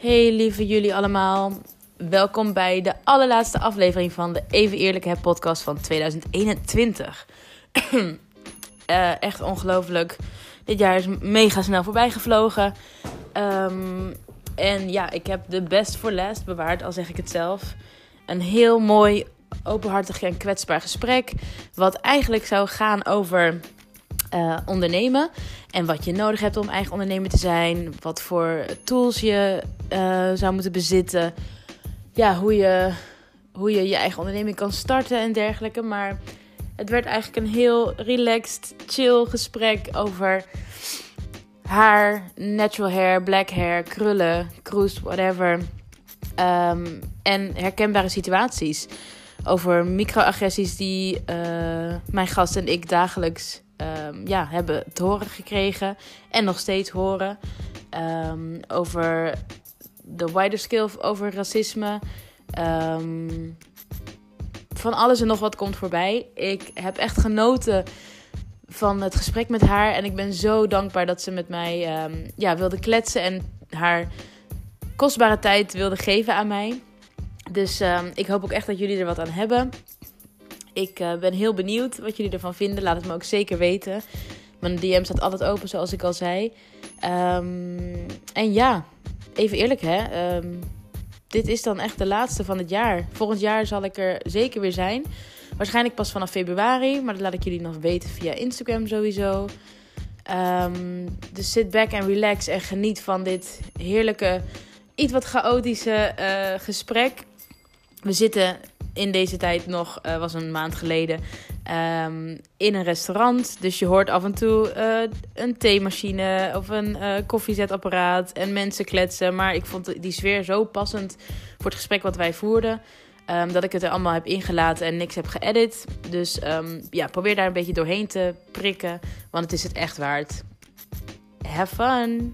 Hey lieve jullie allemaal. Welkom bij de allerlaatste aflevering van de Even Eerlijk Heb podcast van 2021. Eh, echt ongelooflijk. Dit jaar is mega snel voorbij gevlogen. Ehm, en ja, ik heb de best voor last bewaard, al zeg ik het zelf. Een heel mooi, openhartig en kwetsbaar gesprek. Wat eigenlijk zou gaan over eh, ondernemen. En wat je nodig hebt om eigen ondernemer te zijn. Wat voor tools je eh, zou moeten bezitten. Ja, hoe je, hoe je je eigen onderneming kan starten en dergelijke. Maar het werd eigenlijk een heel relaxed, chill gesprek over haar, natural hair, black hair, krullen, cruise, whatever. Ehm, en herkenbare situaties. Over microagressies die uh, mijn gast en ik dagelijks um, ja, hebben te horen gekregen. En nog steeds horen. Um, over de wider skill over racisme. Um, van alles en nog wat komt voorbij. Ik heb echt genoten van het gesprek met haar. En ik ben zo dankbaar dat ze met mij ja, wilde kletsen. En haar kostbare tijd wilde geven aan mij. Dus ik hoop ook echt dat jullie er wat aan hebben. Ik uh, ben heel benieuwd wat jullie ervan vinden. Laat het me ook zeker weten. Mijn DM staat altijd open, zoals ik al zei. Um, en ja, even eerlijk hè. Um, dit is dan echt de laatste van het jaar. Volgend jaar zal ik er zeker weer zijn. Waarschijnlijk pas vanaf februari. Maar dat laat ik jullie nog weten via Instagram sowieso. Um, dus sit back en relax en geniet van dit heerlijke, iets wat chaotische uh, gesprek. We zitten in deze tijd nog, uh, was een maand geleden, um, in een restaurant. Dus je hoort af en toe uh, een theemachine of een uh, koffiezetapparaat en mensen kletsen. Maar ik vond die sfeer zo passend voor het gesprek wat wij voerden. Um, dat ik het er allemaal heb ingelaten en niks heb geëdit. Dus um, ja, probeer daar een beetje doorheen te prikken. Want het is het echt waard. Have fun!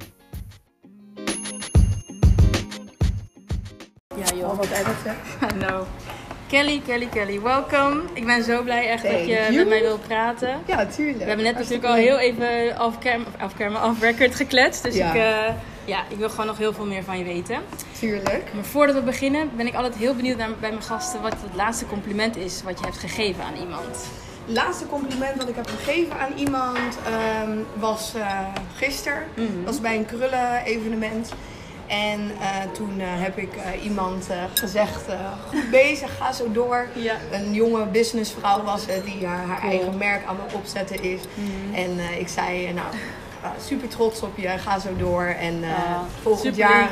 Ja joh. Oh, wat erg hè? I know. Kelly, Kelly, Kelly, welkom. Ik ben zo blij echt Thank dat je you. met mij wilt praten. Ja, tuurlijk. We hebben net natuurlijk al heel even off-camera, off-record gekletst. Dus Ja. ik, uh, ja, ik wil gewoon nog heel veel meer van je weten. Tuurlijk. Maar voordat we beginnen ben ik altijd heel benieuwd naar, bij mijn gasten wat het laatste compliment is wat je hebt gegeven aan iemand. laatste compliment dat ik heb gegeven aan iemand um, was uh, gisteren. Mhm. was bij een krullen evenement. En uh, toen uh, heb ik uh, iemand gezegd, goed bezig, ga zo door. Ja. Een jonge businessvrouw was het die haar Cool. eigen merk aan het opzetten is. Mhm. En ik zei, nou, super trots op je, ga zo door. En Ah, volgend jaar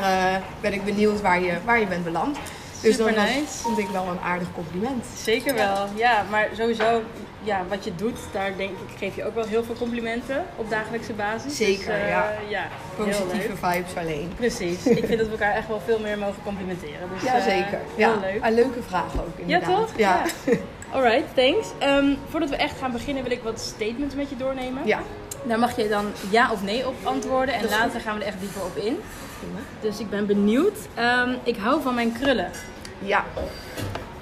ben ik benieuwd waar je, waar je bent beland. Dus Super nice. vond ik wel een aardig compliment. Zeker wel, ja. Maar sowieso, ja, wat je doet, daar denk ik, geef je ook wel heel veel complimenten op dagelijkse basis. Zeker, dus, uh, ja. ja. Positieve vibes alleen. Precies. ik vind dat we elkaar echt wel veel meer mogen complimenteren. Dus, Ja, eh, zeker. Heel Ja, leuk. een leuke vraag ook Ja, inderdaad. toch? Ja. Alright, thanks. Ehm, voordat we echt gaan beginnen wil ik wat statements met je doornemen. ja. Daar mag je dan ja of nee op antwoorden en later gaan we er echt dieper op in. Dus ik ben benieuwd. Ehm, ik hou van mijn krullen. Ja.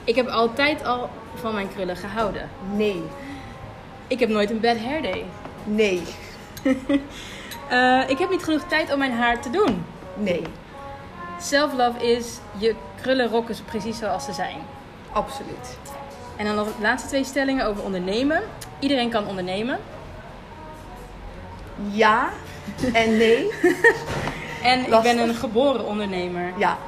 Ik heb altijd al van mijn krullen gehouden. Nee. Ik heb nooit een bad hair day. Nee. Uh, ik heb niet genoeg tijd om mijn haar te doen. Nee. Self-love is je krullen rokken precies zoals ze zijn. Absoluut. En dan nog de laatste twee stellingen over ondernemen. Iedereen kan ondernemen. Ja en nee. En ik ben een geboren ondernemer. Ja,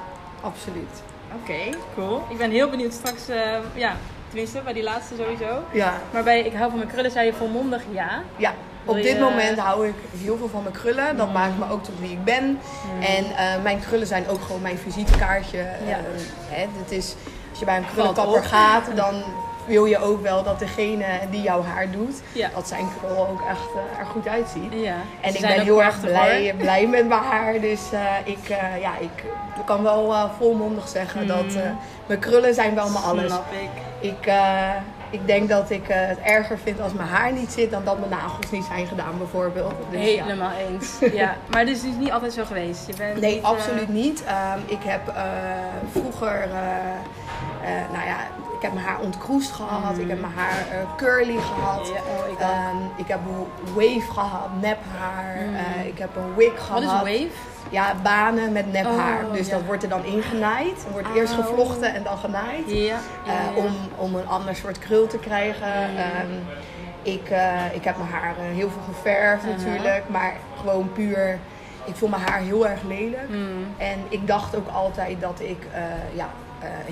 absoluut. Oké, cool. Ik ben heel benieuwd straks, uh, ja, tenminste bij die laatste sowieso. Ja. Maar bij ik hou van mijn krullen zei je volmondig ja. Ja. Op dit moment hou ik heel veel van mijn krullen. Dat maakt me ook tot wie ik ben. En uh, mijn krullen zijn ook gewoon mijn visitekaartje. Ja. Uh, hè, het is, als je bij een krullenkapper gaat, dan wil je ook wel dat degene die jouw haar doet, Ja. dat zijn krul ook echt uh, er goed uitziet. Ja. En ik ben heel erg blij, hoor. blij met mijn haar. Dus uh, ik, uh, ja, ik kan wel volmondig zeggen Mm. dat mijn krullen zijn wel mijn alles. Snap ik. Ik, ik denk dat ik eh, het erger vind als mijn haar niet zit dan dat mijn nagels niet zijn gedaan, bijvoorbeeld. Dus, ja. Helemaal eens. Ja, maar dit is dus niet altijd zo geweest. Je bent Nee, niet, eh, absoluut niet. Ehm, ik heb eh, vroeger, nou ja, ik heb mijn haar ontkroest gehad. Ik heb mijn haar curly gehad. Ja, oh, ik. Ehm, ik heb een wave gehad, nephaar. Eh, ik heb een wig Wat gehad. is wave? Ja, banen met nephaar. Oh, dus ja. dat wordt er dan ingenaaid. Er wordt eerst Oh. gevlochten en dan genaaid. Ja. ja, Eh, ja. om, om een ander soort krul te krijgen. Ehm, ik, eh, ik heb mijn haar eh, heel veel geverfd natuurlijk. Maar gewoon puur... Ik vond mijn haar heel erg lelijk. Hmm. En ik dacht ook altijd dat ik ja,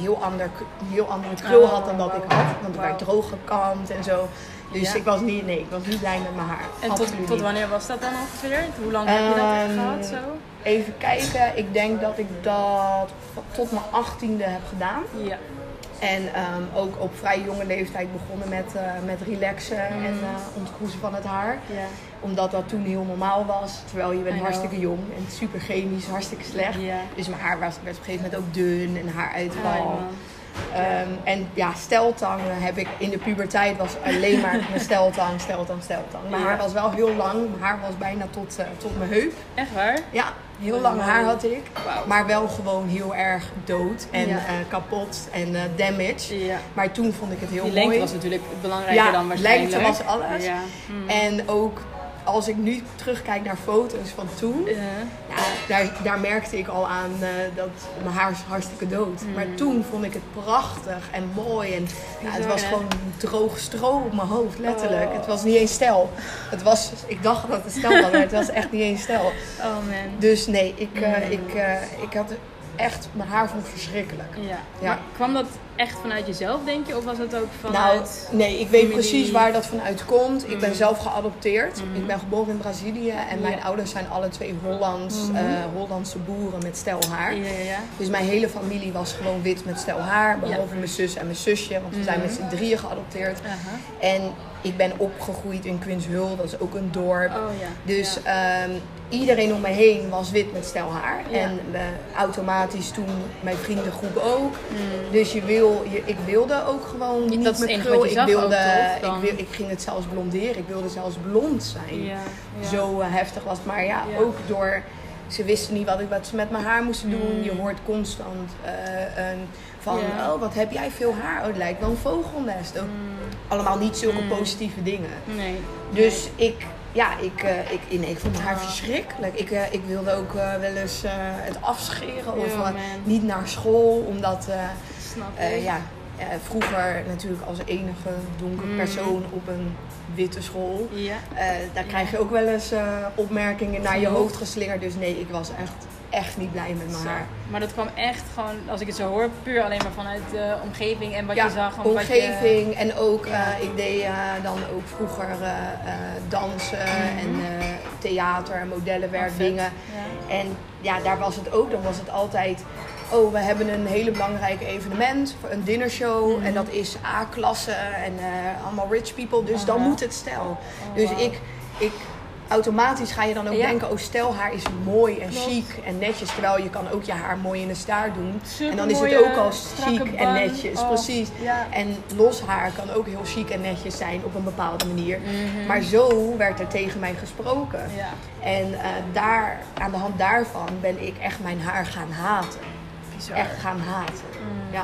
heel, ander, heel ander het krul Oh, had dan dat ik had. Want ik werd droog gekamd en zo. Dus Ja. ik was niet, nee, ik was niet blij met mijn haar. En tot, tot wanneer was dat dan ongeveer? Hoe lang heb je dat Ehm, gehad zo? Even kijken, ik denk dat ik dat tot mijn achttiende heb gedaan. Ja. En ehm, ook op vrij jonge leeftijd begonnen met, eh, met relaxen en eh ontkroezen van het haar. Ja. Omdat dat toen heel normaal was. Terwijl je I bent know. hartstikke jong en super chemisch, hartstikke slecht. Ja. Dus mijn haar was, werd op een gegeven moment ook dun en haaruitval. Ai, man. Ehm, en ja, steltangen heb ik in de puberteit was alleen maar mijn steltang, steltang, steltang. Mijn haar was wel heel lang. Mijn haar was bijna tot, eh, tot mijn heup. Echt waar? Ja, heel Oh, lang haar had ik. Maar wel gewoon heel erg dood en Ja. eh, kapot en eh, damage. Ja. Maar toen vond ik het heel Die mooi. lengte was natuurlijk belangrijker Ja, dan waarschijnlijk. lengte was alles. Ja. Hmm. En ook als ik nu terugkijk naar foto's van toen, daar, daar merkte ik al aan eh, dat mijn haar is hartstikke dood. Mm. Maar toen vond ik het prachtig en mooi. En ja, het was gewoon droog stro op mijn hoofd, letterlijk. Oh. Het was niet eens stijl. Het was, ik dacht dat het stijl was, maar het was echt niet eens stijl. Oh man. Dus nee, ik, eh, Mm. ik, eh, ik had echt, mijn haar vond ik verschrikkelijk. Ja. Ja. Maar kwam dat echt vanuit jezelf, denk je? Of was het ook Nou, vanuit... nee, ik weet familie? precies waar dat vanuit komt. Ik ben Mm. zelf geadopteerd. Mm. Ik ben geboren in Brazilië en mijn ouders zijn alle twee Hollands, Mhm. eh, Hollandse boeren met stel haar. Ja, ja, ja. Dus mijn hele familie was gewoon wit met stel haar, behalve mijn zus en mijn zusje, want we zijn Mhm. met z'n drieën geadopteerd. En ik ben opgegroeid in Quinshul, dat is ook een dorp. Oh ja. Dus Ja. Iedereen om me heen was wit met stel haar. Ja. En eh, automatisch toen mijn vriendengroep ook. Mm. Dus je wil, je, ik wilde ook gewoon niet Dat met krul. Ik, wilde, ook, ik, wil, ik ging het zelfs blonderen. Ik wilde zelfs blond zijn. Ja. ja. Zo eh, heftig was het. Maar ja, ook door... Ze wisten niet wat, ik, wat ze met mijn haar moesten doen. Mm. Je hoort constant eh, een, van... Oh, wat heb jij veel haar? Oh, het lijkt wel een vogelnest. Ook Mm. allemaal niet zulke positieve dingen. Nee. Dus ik, ja, ik, eh, ik, nee, ik vond mijn haar Ah. verschrikkelijk. Ik, eh, ik wilde ook eh, wel eens het afscheren of niet naar school, omdat Snap ja, vroeger natuurlijk als enige donker Mm. persoon op een witte school. Ja. daar krijg je ook wel eens opmerkingen naar je hoofd geslingerd. Dus nee, ik was echt, echt niet blij met mijn haar. Maar dat kwam echt gewoon, als ik het zo hoor, puur alleen maar vanuit de omgeving en wat ja, je zag. en wat omgeving en ook, Ja. eh, ik deed eh, dan ook vroeger eh, dansen en eh, theater en modellenwerk, Oh, dingen. Je, ja. En ja, daar was het ook. Dan was het altijd. Oh, we hebben een hele belangrijke evenement, een dinnershow. Mhm. En dat is A-klasse en allemaal rich people. Dus dan Aha. moet het stijl. Oh, dus ik, ik, automatisch ga je dan ook Ja. denken: oh, stelhaar is mooi en Klopt. chic en netjes. Terwijl je kan ook je haar mooi in de staart doen. en dan is het ook al chic en netjes. Oh, Precies. Ja. En los haar kan ook heel chic en netjes zijn op een bepaalde manier. Mhm. Maar zo werd er tegen mij gesproken. Ja. En eh, daar, aan de hand daarvan ben ik echt mijn haar gaan haten. Bizar. Echt gaan haten. Mm.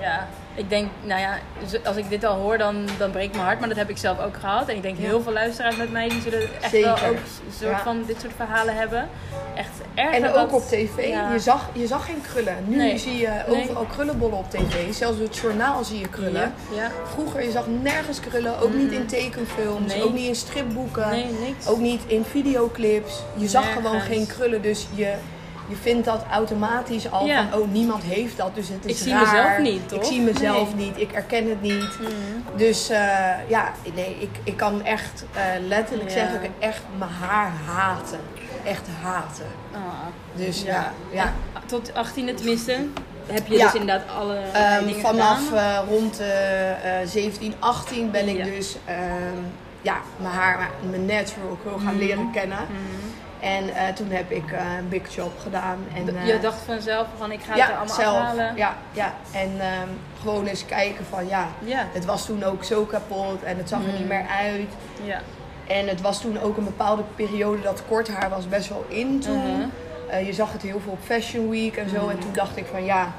Ja. Ik denk, nou ja, als ik dit al hoor, dan, dan breekt mijn hart. Maar dat heb ik zelf ook gehad. En ik denk heel veel luisteraars met mij, die zullen echt Zeker. wel ook soort Ja. van dit soort verhalen hebben. Echt erg. En ook dat- op tv. ja. Je, zag, je zag geen krullen. Nu Nee. zie je Nee. overal krullenbollen op tv. Zelfs op het journaal zie je krullen. Ja. Vroeger, je zag nergens krullen. Ook niet in tekenfilms. Nee. Ook niet in stripboeken. Ook niet in videoclips. Je zag Nergens. gewoon geen krullen. Dus je, je vindt dat automatisch al Ja. van... Oh, niemand heeft dat. Dus het is Ik zie raar. mezelf niet, toch? Ik zie mezelf Nee. niet. Ik herken het niet. Mm. Dus eh, ja, nee, ik, ik kan echt eh, letterlijk Ja. zeggen, ik echt mijn haar haten. Echt haten. Ah. Dus Ja. ja, ja. Tot 18e tenminste heb je Ja. dus inderdaad alle Ehm, dingen vanaf eh, rond eh, eh, 17, 18 ben ik Ja. dus ehm, ja, mijn haar, mijn natural curl gaan Mhm. leren kennen. Mm. En eh, toen heb ik eh, een big job gedaan. En, eh, je dacht vanzelf van ik ga ja, het er allemaal zelf. afhalen. Ja, ja. En ehm, gewoon eens kijken van ja, Ja. het was toen ook zo kapot en het zag er niet Mm. meer uit. ja. En het was toen ook een bepaalde periode dat kort haar was best wel in toen. Mhm. Je zag het heel veel op Fashion Week en zo. En toen dacht ik van ja,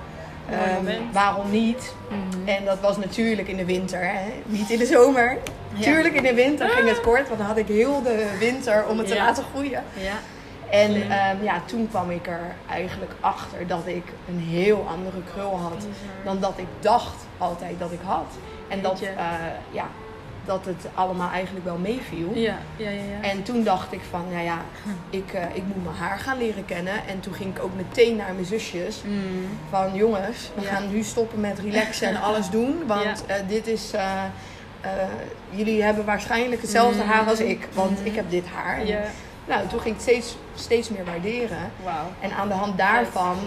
Ehm, waarom niet? Mhm. En dat was natuurlijk in de winter, hè? niet in de zomer. Ja. Tuurlijk in de winter ging het kort, want dan had ik heel de winter om het te laten groeien. Ja. En ehm, ja, toen kwam ik er eigenlijk achter dat ik een heel andere krul had dan dat ik dacht altijd dat ik had. En dat, eh, ja, dat het allemaal eigenlijk wel meeviel. Ja, ja, ja. ja. En toen dacht ik van, nou ja, ik, eh, ik moet mijn haar gaan leren kennen. En toen ging ik ook meteen naar mijn zusjes. Mm. Van jongens, we Ja. gaan nu stoppen met relaxen en alles doen. Want eh, dit is, eh, jullie hebben waarschijnlijk hetzelfde Mm. haar als ik. Want Mm. ik heb dit haar. En, Ja. Nou, toen ging ik steeds, steeds meer waarderen. Wauw. En aan de hand daarvan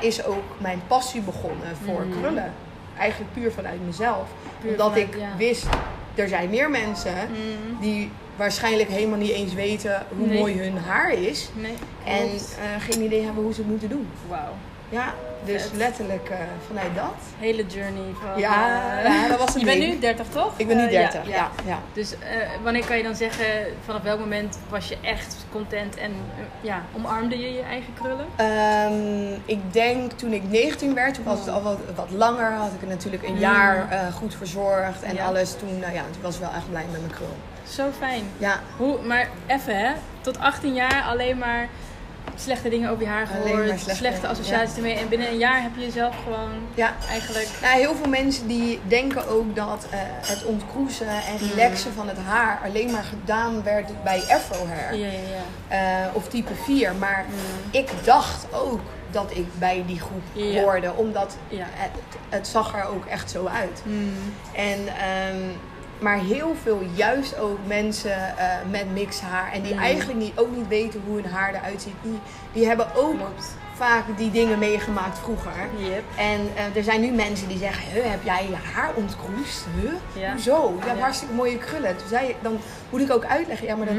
is ook mijn passie begonnen voor krullen. Eigenlijk puur vanuit mezelf. Puur Omdat vanuit- ik wist, er zijn meer mensen Mm. die waarschijnlijk helemaal niet eens weten hoe Nee. mooi hun haar is. Nee. En eh, geen idee hebben hoe ze het moeten doen. Wauw. Ja, dus Vet. letterlijk eh, vanuit dat. Hele journey van... Ja, eh, ja, dat was een Je bent nu 30 toch? Ik ben nu Eh, 30, ja. ja. Dus eh, wanneer kan je dan zeggen, vanaf welk moment was je echt content en eh, ja, omarmde je je eigen krullen? Ehm, ik denk toen ik 19 werd, toen was het al wat, wat langer. Had ik het natuurlijk een jaar eh, goed verzorgd en Ja. alles. Toen, ja, toen was ik wel echt blij met mijn krul. Zo fijn. Ja, Hoe, maar even hè, tot 18 jaar alleen maar slechte dingen over je haar gehoord, slechte, slechte associaties ermee. En binnen een jaar heb je jezelf gewoon ja. eigenlijk... Nou, heel veel mensen die denken ook dat eh, het ontkroezen en relaxen van het haar alleen maar gedaan werd bij afro hair. Ja, ja, ja. Eh, of type 4. Maar ik dacht ook dat ik bij die groep hoorde. Omdat Ja. het, het zag er ook echt zo uit. Mm. En, ehm, maar heel veel, juist ook mensen eh, met mixhaar. En die Mm. eigenlijk niet, ook niet weten hoe hun haar eruit ziet. Die, die hebben ook Klopt. vaak die dingen meegemaakt vroeger. Yep. En eh, er zijn nu mensen die zeggen, "Huh, heb jij je haar ontkroest? Huh? Ja. Hoezo? Je hebt Ja. hartstikke mooie krullen. Toen zei, dan moet ik ook uitleggen, ja, maar dat,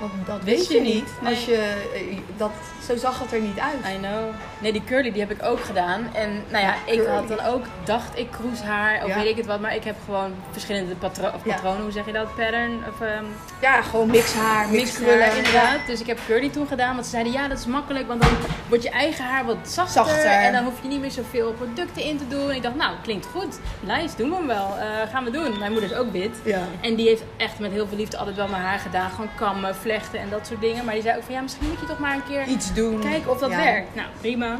dat, dat weet je niet. Nee. Als je, eh, dat, zo zag het er niet uit. I know. Nee, die curly die heb ik ook gedaan. En nou ja, ik Curly. had dan ook, dacht ik kroeshaar of Ja. weet ik het wat. Maar ik heb gewoon verschillende patro of Ja. patronen, hoe zeg je dat? Pattern of um, Ja, gewoon mixhaar, mixkrullen. haar inderdaad. Dus ik heb curly toen gedaan. Want ze zeiden ja, dat is makkelijk. Want dan wordt je eigen haar wat zachter. Zachter. En dan hoef je niet meer zoveel producten in te doen. En ik dacht, nou, klinkt goed. Nice, doen we hem wel. Eh, gaan we doen. Mijn moeder is ook wit. Ja. En die heeft echt met heel veel liefde altijd wel mijn haar gedaan. Gewoon kammen, vlechten en dat soort dingen. Maar die zei ook van ja, misschien moet je toch maar een keer Iets doen. kijken of dat Ja. werkt. Nou, prima.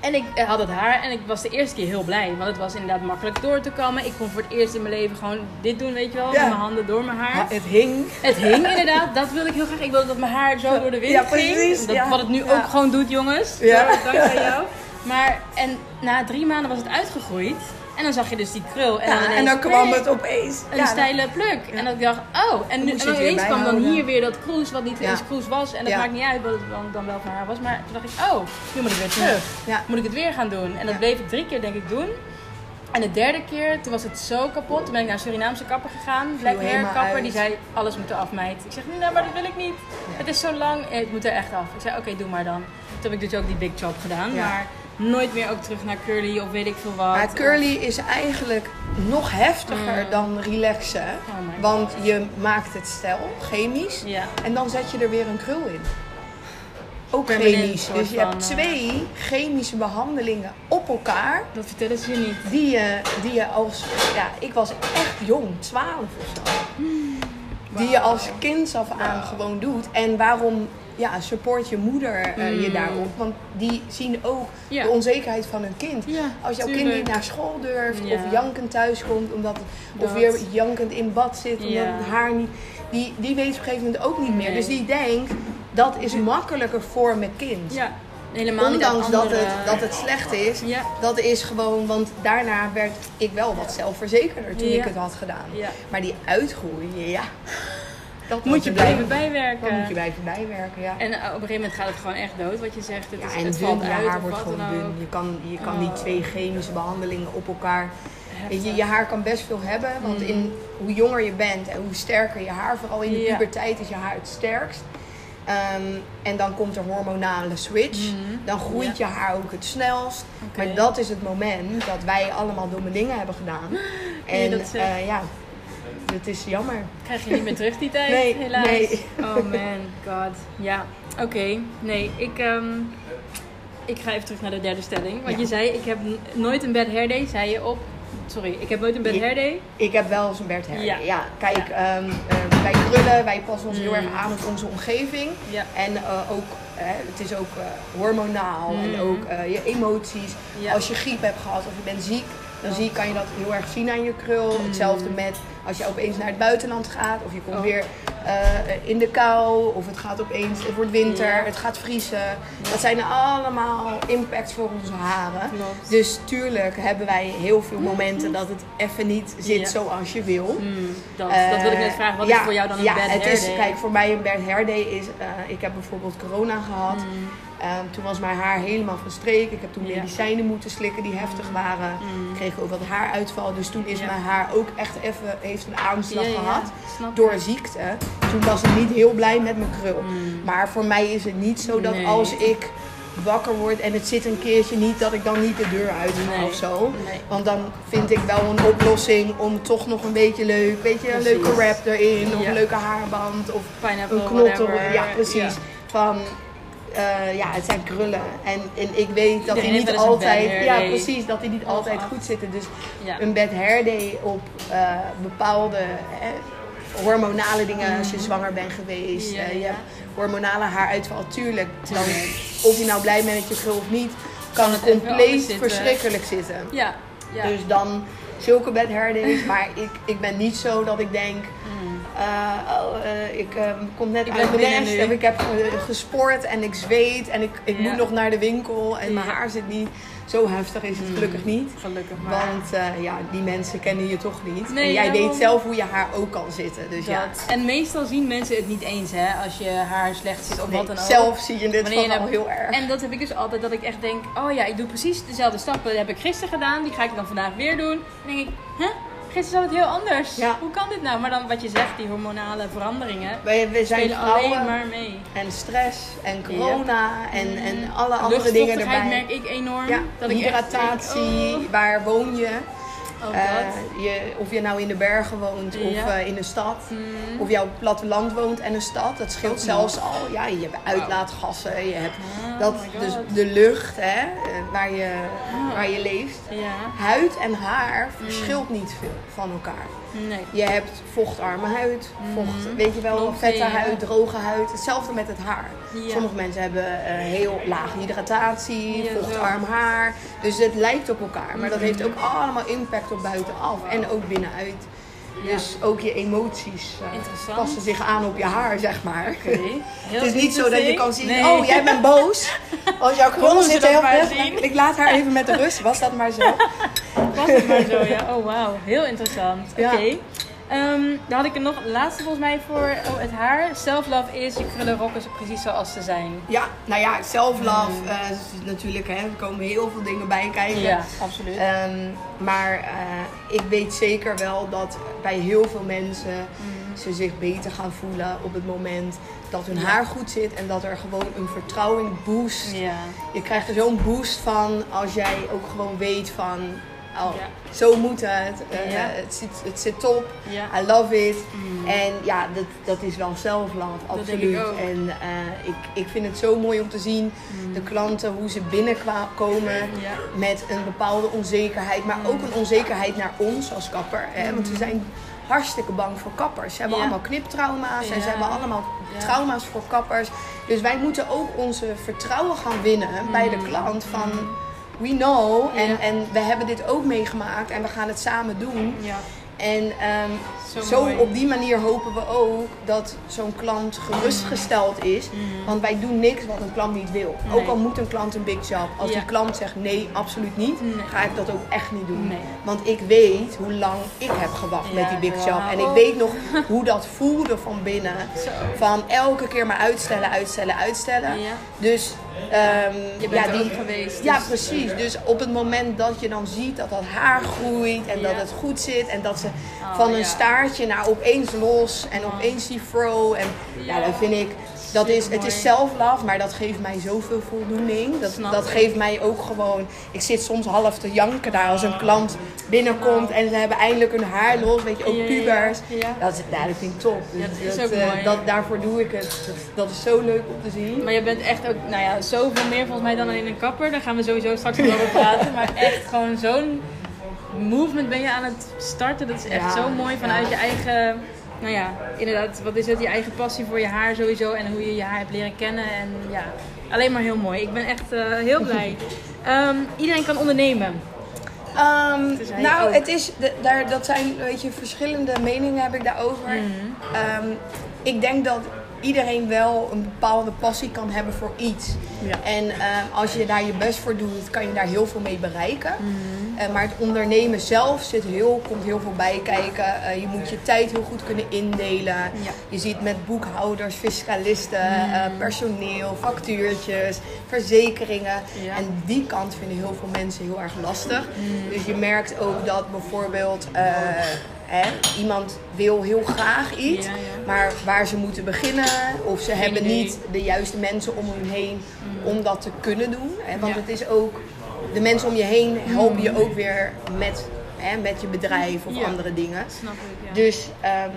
En ik eh, had het haar en ik was de eerste keer heel blij. Want het was inderdaad makkelijk door te komen. Ik kon voor het eerst in mijn leven gewoon dit doen, weet je wel. Ja. Met mijn handen door mijn haar. Ja, het hing. Het hing inderdaad, dat wilde ik heel graag. Ik wilde dat mijn haar zo door de wind Ja, ging. precies, Dat. Wat het nu ook gewoon doet, jongens. Ja. Dankzij jou. Maar, en na drie maanden was het uitgegroeid. En dan zag je dus die krul. En Ja, dan, en dan kwam het opeens. een Ja, steile pluk. En dat ik dacht, oh. En, nu, en ineens kwam dan hier weer dat kroes, wat niet eens kroes was. En dat maakt niet uit wat het dan, dan wel van haar was. Maar toen dacht ik, oh, nu moet ik weer terug. Ja. Moet ik het weer gaan doen. En dat bleef ik drie keer denk ik doen. En de derde keer, toen was het zo kapot. Toen ben ik naar een Surinaamse kapper gegaan. Black hair kapper. uit. Die zei, alles moet eraf meid. Ik zeg, nee, maar dat wil ik niet. Het is zo lang. Het moet er echt af. Ik zei, oké, doe maar dan. Toen heb ik dus ook die big chop gedaan. Maar nooit meer ook terug naar curly of weet ik veel wat. Maar curly is eigenlijk nog heftiger Mm. dan relaxen. Oh want je maakt het stijl, chemisch. Ja. En dan zet je er weer een krul in. Ook Permanent chemisch. Dus je van, hebt eh, twee chemische behandelingen op elkaar. Dat vertellen ze je niet. Die je, die je als... Ja, ik was echt jong, 12 of zo. Die je als kind af aan gewoon doet. En waarom ja, support je moeder eh, je Mm. daarop? Want die zien ook Ja. de onzekerheid van hun kind. Ja, Als jouw kind niet naar school durft Ja. of jankend thuis komt, omdat, of Dat. weer jankend in bad zit, omdat het haar niet. Die, die weet op een gegeven moment ook niet meer. Dus die denkt dat is makkelijker voor mijn kind. Ja, helemaal Ondanks dat andere- het, dat het slecht is, Ja. dat is gewoon, want daarna werd ik wel wat zelfverzekerder toen Ja. ik het had gedaan. Ja. Maar die uitgroei, ja, dat Moet je blijven bij- bijwerken. Dan moet je blijven bijwerken, ja. En eh, op een gegeven moment gaat het gewoon echt dood, wat je zegt. Het, Ja, is, en het dun, je haar wordt gewoon dun. Je kan, je kan Oh. niet twee chemische behandelingen op elkaar. Je, je haar kan best veel hebben, want in hoe jonger je bent en hoe sterker je haar, vooral in de Ja. puberteit is je haar het sterkst. Ehm, en dan komt er hormonale switch. Dan groeit je haar ook het snelst. Maar dat is het moment dat wij allemaal domme dingen hebben gedaan. En dat eh, ja, het is jammer. Krijg je niet meer terug die tijd, Nee, helaas. nee. Oh man, god. Ja, oké. Nee, ik, ehm, ik ga even terug naar de derde stelling. Want Ja. je zei, ik heb nooit een bad hair day, zei je op... Sorry, ik heb nooit een bad hair day. Ik heb wel eens een Bert Her. Ja. Ja. kijk, Ja. ehm, eh, wij krullen, wij passen ons heel Mm. erg aan op onze omgeving. Ja. En eh, ook, het is ook eh, hormonaal en Mm. ook eh, je emoties. Ja. Als je griep hebt gehad of je bent ziek, dan zie, kan je dat heel erg zien aan je krul. Hetzelfde met als je opeens naar het buitenland gaat of je komt. Oh. weer eh, in de kou of het gaat opeens, het wordt winter, Ja. het gaat vriezen. Dat zijn allemaal impacts voor onze haren. Klopt. Dus tuurlijk hebben wij heel veel momenten dat het even niet zit Ja. zoals je wil. Hmm, dat, dat wil ik net vragen. Wat Eh, is voor jou dan een ja, bad het hair is, day? Kijk, voor mij een bad hair day is... eh, ik heb bijvoorbeeld corona gehad. Hmm. Ehm, toen was mijn haar helemaal van streek. Ik heb toen Ja. medicijnen moeten slikken die heftig waren. Hmm. Ik kreeg ook wat haaruitval. Dus toen is Ja. mijn haar ook echt even... Heeft een aanslag gehad. Door ik. ziekte. Toen was ik niet heel blij met mijn krul. Hmm. Maar voor mij is het niet zo dat Nee. als ik wakker word en het zit een keertje niet, dat ik dan niet de deur uit ga Nee. of zo. Nee. Want dan vind ik wel een oplossing om toch nog een beetje leuk, weet je, een Precies. leuke wrap erin, of Ja. een leuke haarband, of Pineapple, een knot whatever. erop. Ja, precies. Ja. Van, eh, ja, het zijn krullen. En, en ik weet dat die niet altijd, ja precies, dat die niet altijd ach. goed zitten. Dus Ja. een bad hair day op eh, bepaalde eh, hormonale dingen als je zwanger bent geweest. Mhm. Ja, je hebt hormonale haaruitval, tuurlijk. Dan, of je nou blij bent met je krul of niet, kan het compleet zitten. verschrikkelijk zitten. Ja. ja. Dus dan zulke bad hair days. maar ik, ik ben niet zo dat ik denk... Eh, oh, eh, ik eh, kom net Ik uit binnen nest en ik heb eh, gesport en ik zweet en ik, ik Ja. moet nog naar de winkel en mijn haar zit niet. Zo heftig is het Mm. gelukkig niet. Gelukkig maar. Want ja, die mensen kennen je toch niet. Nee, en jij daarom. weet zelf hoe je haar ook kan zitten. Dus ja. En meestal zien mensen het niet eens, hè, als je haar slecht zit of nee, wat dan ook. zelf zie je dit van al heel erg. En dat heb ik dus altijd, dat ik echt denk, oh ja, ik doe precies dezelfde stappen. Dat heb ik gisteren gedaan, die ga ik dan vandaag weer doen. Dan denk ik, hè? Gisteren zat het heel anders. Ja. Hoe kan dit nou? Maar dan wat je zegt, die hormonale veranderingen, we, we zijn alleen maar mee. en stress en corona en, en alle andere dingen erbij. merk ik enorm. Ja, dat ik echt hydratatie, denk, waar woon je? Oh, oh Eh, je? Of je nou in de bergen woont Ja. of eh, in de stad. Hmm. Of je op platteland woont en een stad. Dat scheelt zelfs al. Ja, je hebt uitlaatgassen. Je hebt Oh dat, dus de lucht hè, eh, waar, je, waar je leeft. Ja, Huid en haar Hmm. verschilt niet veel van elkaar. Nee. Je hebt vochtarme huid, vocht, weet je wel, vette huid, droge huid. Hetzelfde met het haar. Ja. Sommige mensen hebben eh, heel lage hydratatie, Ja, zo. vochtarm haar. Dus het lijkt op elkaar. Maar dat Mhm. heeft ook allemaal impact op buitenaf en ook binnenuit. Dus ook je emoties eh, passen zich aan op je haar, zeg maar. Het is niet zo dat je kan zien, oh jij bent boos. Als jouw krullen zitten dat heel zien? Ik laat haar even met de rust. Was dat maar zo? Was het maar zo, ja. Oh, wauw. Heel interessant. Ja. Oké. Ehm, dan had ik er nog een laatste volgens mij voor oh, het haar. Self-love is, je krullen rokken ze precies zoals ze zijn. Ja, nou ja, self-love. eh, is natuurlijk, hè, er komen heel veel dingen bij kijken. Ja, absoluut. Ehm, maar eh, ik weet zeker wel dat bij heel veel mensen ze zich beter gaan voelen op het moment dat hun Ja. haar goed zit en dat er gewoon een vertrouwing boost. ja. Je krijgt er zo'n boost van als jij ook gewoon weet van, oh, Ja. zo moet het. eh, Ja. het, zit, het zit top. Ja. I love it. Mm. En ja, dat, dat is wel denk absoluut. ik. En eh, ik, ik vind het zo mooi om te zien, de klanten, hoe ze binnenkomen Mm. Met een bepaalde onzekerheid. Maar ook een onzekerheid naar ons als kapper. Hè? Want we zijn hartstikke bang voor kappers. Ze hebben Ja. allemaal kniptrauma's en ze hebben allemaal Ja. trauma's voor kappers. Dus wij moeten ook onze vertrouwen gaan winnen bij de klant van... We know en. Ja. en we hebben dit ook meegemaakt en we gaan het samen doen. ja. En ehm, Zo op die manier hopen we ook dat zo'n klant gerustgesteld is. Want wij doen niks wat een klant niet wil. Nee. Ook al moet een klant een big job. Als Ja. die klant zegt nee, absoluut niet, Nee. ga ik dat ook echt niet doen. Nee. Want ik weet hoe lang ik heb gewacht Ja, met die big job. En ik weet nog hoe dat voelde van binnen. Zo. Van elke keer maar uitstellen, uitstellen, uitstellen. Ja. Dus ehm, Je bent ja, die, geweest. ja, dus- precies. Dus op het moment dat je dan ziet dat dat haar groeit en dat het goed zit en dat ze Oh, van een ja. staartje naar opeens los en opeens die fro en ja, Ja. dan vind ik dat is, het is self-love, maar dat geeft mij zoveel voldoening. Dat, Snap dat ik. geeft mij ook gewoon... Ik zit soms half te janken daar als een klant binnenkomt en ze hebben eindelijk hun haar los. Weet je, ook Ja, pubers. ja. Ja. Dat, is, dat vind ik top. Ja, dat is dat, ook eh, mooi. dat, daarvoor doe ik het. Dat, dat is zo leuk om te zien. Maar je bent echt ook, nou ja, zoveel meer volgens mij dan in een kapper. Daar gaan we sowieso straks over praten. Maar echt gewoon zo'n movement ben je aan het starten. Dat is echt zo mooi vanuit je eigen, nou ja, inderdaad, wat is het? Je eigen passie voor je haar sowieso. En hoe je je haar hebt leren kennen. En ja, alleen maar heel mooi. Ik ben echt eh, heel blij. Ehm, iedereen kan ondernemen. Ehm, nou, ook. het is, daar, dat zijn, weet je, verschillende meningen heb ik daarover. Mhm. Ehm, ik denk dat iedereen wel een bepaalde passie kan hebben voor iets. Ja. En ehm, als je daar je best voor doet, kan je daar heel veel mee bereiken. Mhm. Eh, maar het ondernemen zelf zit heel, komt heel veel bij kijken. Eh, je moet je tijd heel goed kunnen indelen. Ja. Je ziet met boekhouders, fiscalisten, eh, personeel, factuurtjes, verzekeringen. Ja. En die kant vinden heel veel mensen heel erg lastig. Dus je merkt ook dat bijvoorbeeld hè, iemand wil heel graag iets, Ja, ja. maar waar ze moeten beginnen, of ze hebben idee. niet de juiste mensen om hun heen om dat te kunnen doen. Hè? Want Ja. het is ook, de mensen om je heen helpen je ook weer met, hè, met je bedrijf of andere dingen. Snap ik. Dus ehm,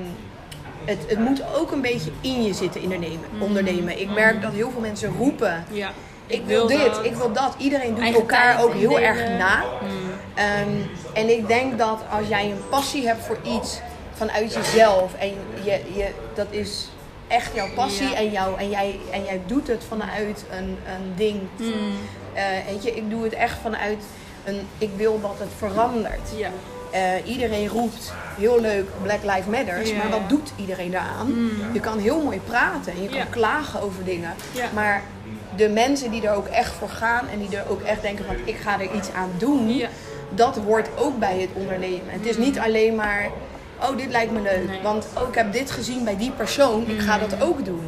het, het moet ook een beetje in je zitten ondernemen. ondernemen. Ik merk dat heel veel mensen roepen. ja. Ik wil dit, dat. ik wil dat. Iedereen doet Eigen elkaar ook heel erg na. Ehm, en ik denk dat als jij een passie hebt voor iets vanuit jezelf en je, je, dat is echt jouw passie Ja. en, jou, en, jij, en jij doet het vanuit een, een ding. Mm. Eh, weet je, ik doe het echt vanuit een, ik wil dat het verandert. Ja. Eh, iedereen roept heel leuk Black Lives Matters, Ja, maar wat doet iedereen daaraan? Je kan heel mooi praten en je kan klagen over dingen, maar de mensen die er ook echt voor gaan en die er ook echt denken van ik ga er iets aan doen, Ja. Dat hoort ook bij het ondernemen. Het is niet alleen maar oh dit lijkt me leuk, Nee. want oh ik heb dit gezien bij die persoon, ik ga dat ook doen.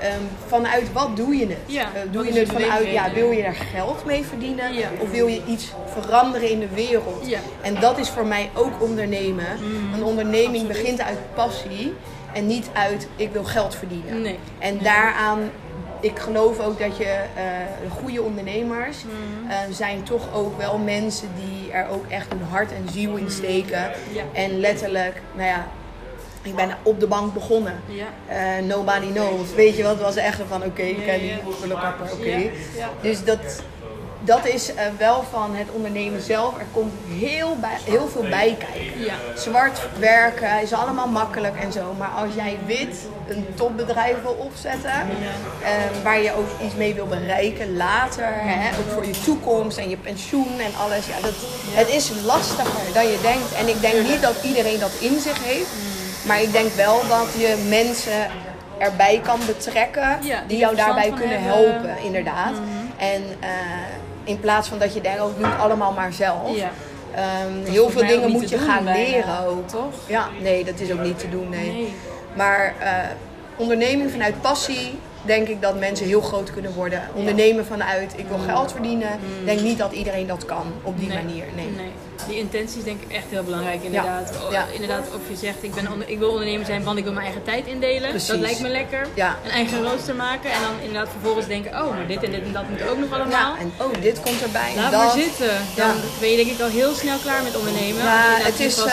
Ehm, vanuit wat doe je het? Ja, Eh, doe je het vanuit, ja, wil je er geld mee verdienen? Ja. Of wil je iets veranderen in de wereld? En dat is voor mij ook ondernemen. Een onderneming begint uit passie en niet uit ik wil geld verdienen. Nee. En daaraan, ik geloof ook dat je eh, goede ondernemers Mhm. eh, zijn toch ook wel mensen die er ook echt hun hart en ziel in steken. Ja. En letterlijk, nou ja, ik ben op de bank begonnen. Ja. Eh, nobody knows. Weet je wat? Het was echt van oké, ik ken ja. die kapper, oké. Dus dat, dat is eh, wel van het ondernemen zelf. Er komt heel, bij, heel veel bij kijken. Ja. Zwart werken is allemaal makkelijk en zo. Maar als jij wit een topbedrijf wil opzetten, eh, waar je ook iets mee wil bereiken later, hè, ook voor je toekomst en je pensioen en alles. Ja, dat, Het is lastiger dan je denkt. En ik denk niet dat iedereen dat in zich heeft. Maar ik denk wel dat je mensen erbij kan betrekken Ja, die die jou daarbij kunnen hebben. helpen, inderdaad. En eh, in plaats van dat je denkt, oh, ik doe het allemaal maar zelf. Ja. Ehm, heel veel dingen moet je doen gaan bijna, leren ook. toch? Ja, nee, dat is ook niet te doen, nee. Nee. Maar eh, onderneming vanuit passie, denk ik dat mensen heel groot kunnen worden. Ondernemen vanuit, ik wil geld verdienen, denk niet dat iedereen dat kan op die Nee. manier. Nee. Die intentie is denk ik echt heel belangrijk inderdaad. Ja. Inderdaad, of je zegt ik, ben onder- ik wil ondernemer zijn, want ik wil mijn eigen tijd indelen. Precies. Dat lijkt me lekker. Ja. Een eigen rooster maken en dan inderdaad vervolgens denken, oh, maar dit en dit en dat moet ook nog allemaal. Ja, en oh, dit komt erbij. Laat dat. maar zitten. Dan ben je denk ik al heel snel klaar met ondernemen. Ja, het is, eh,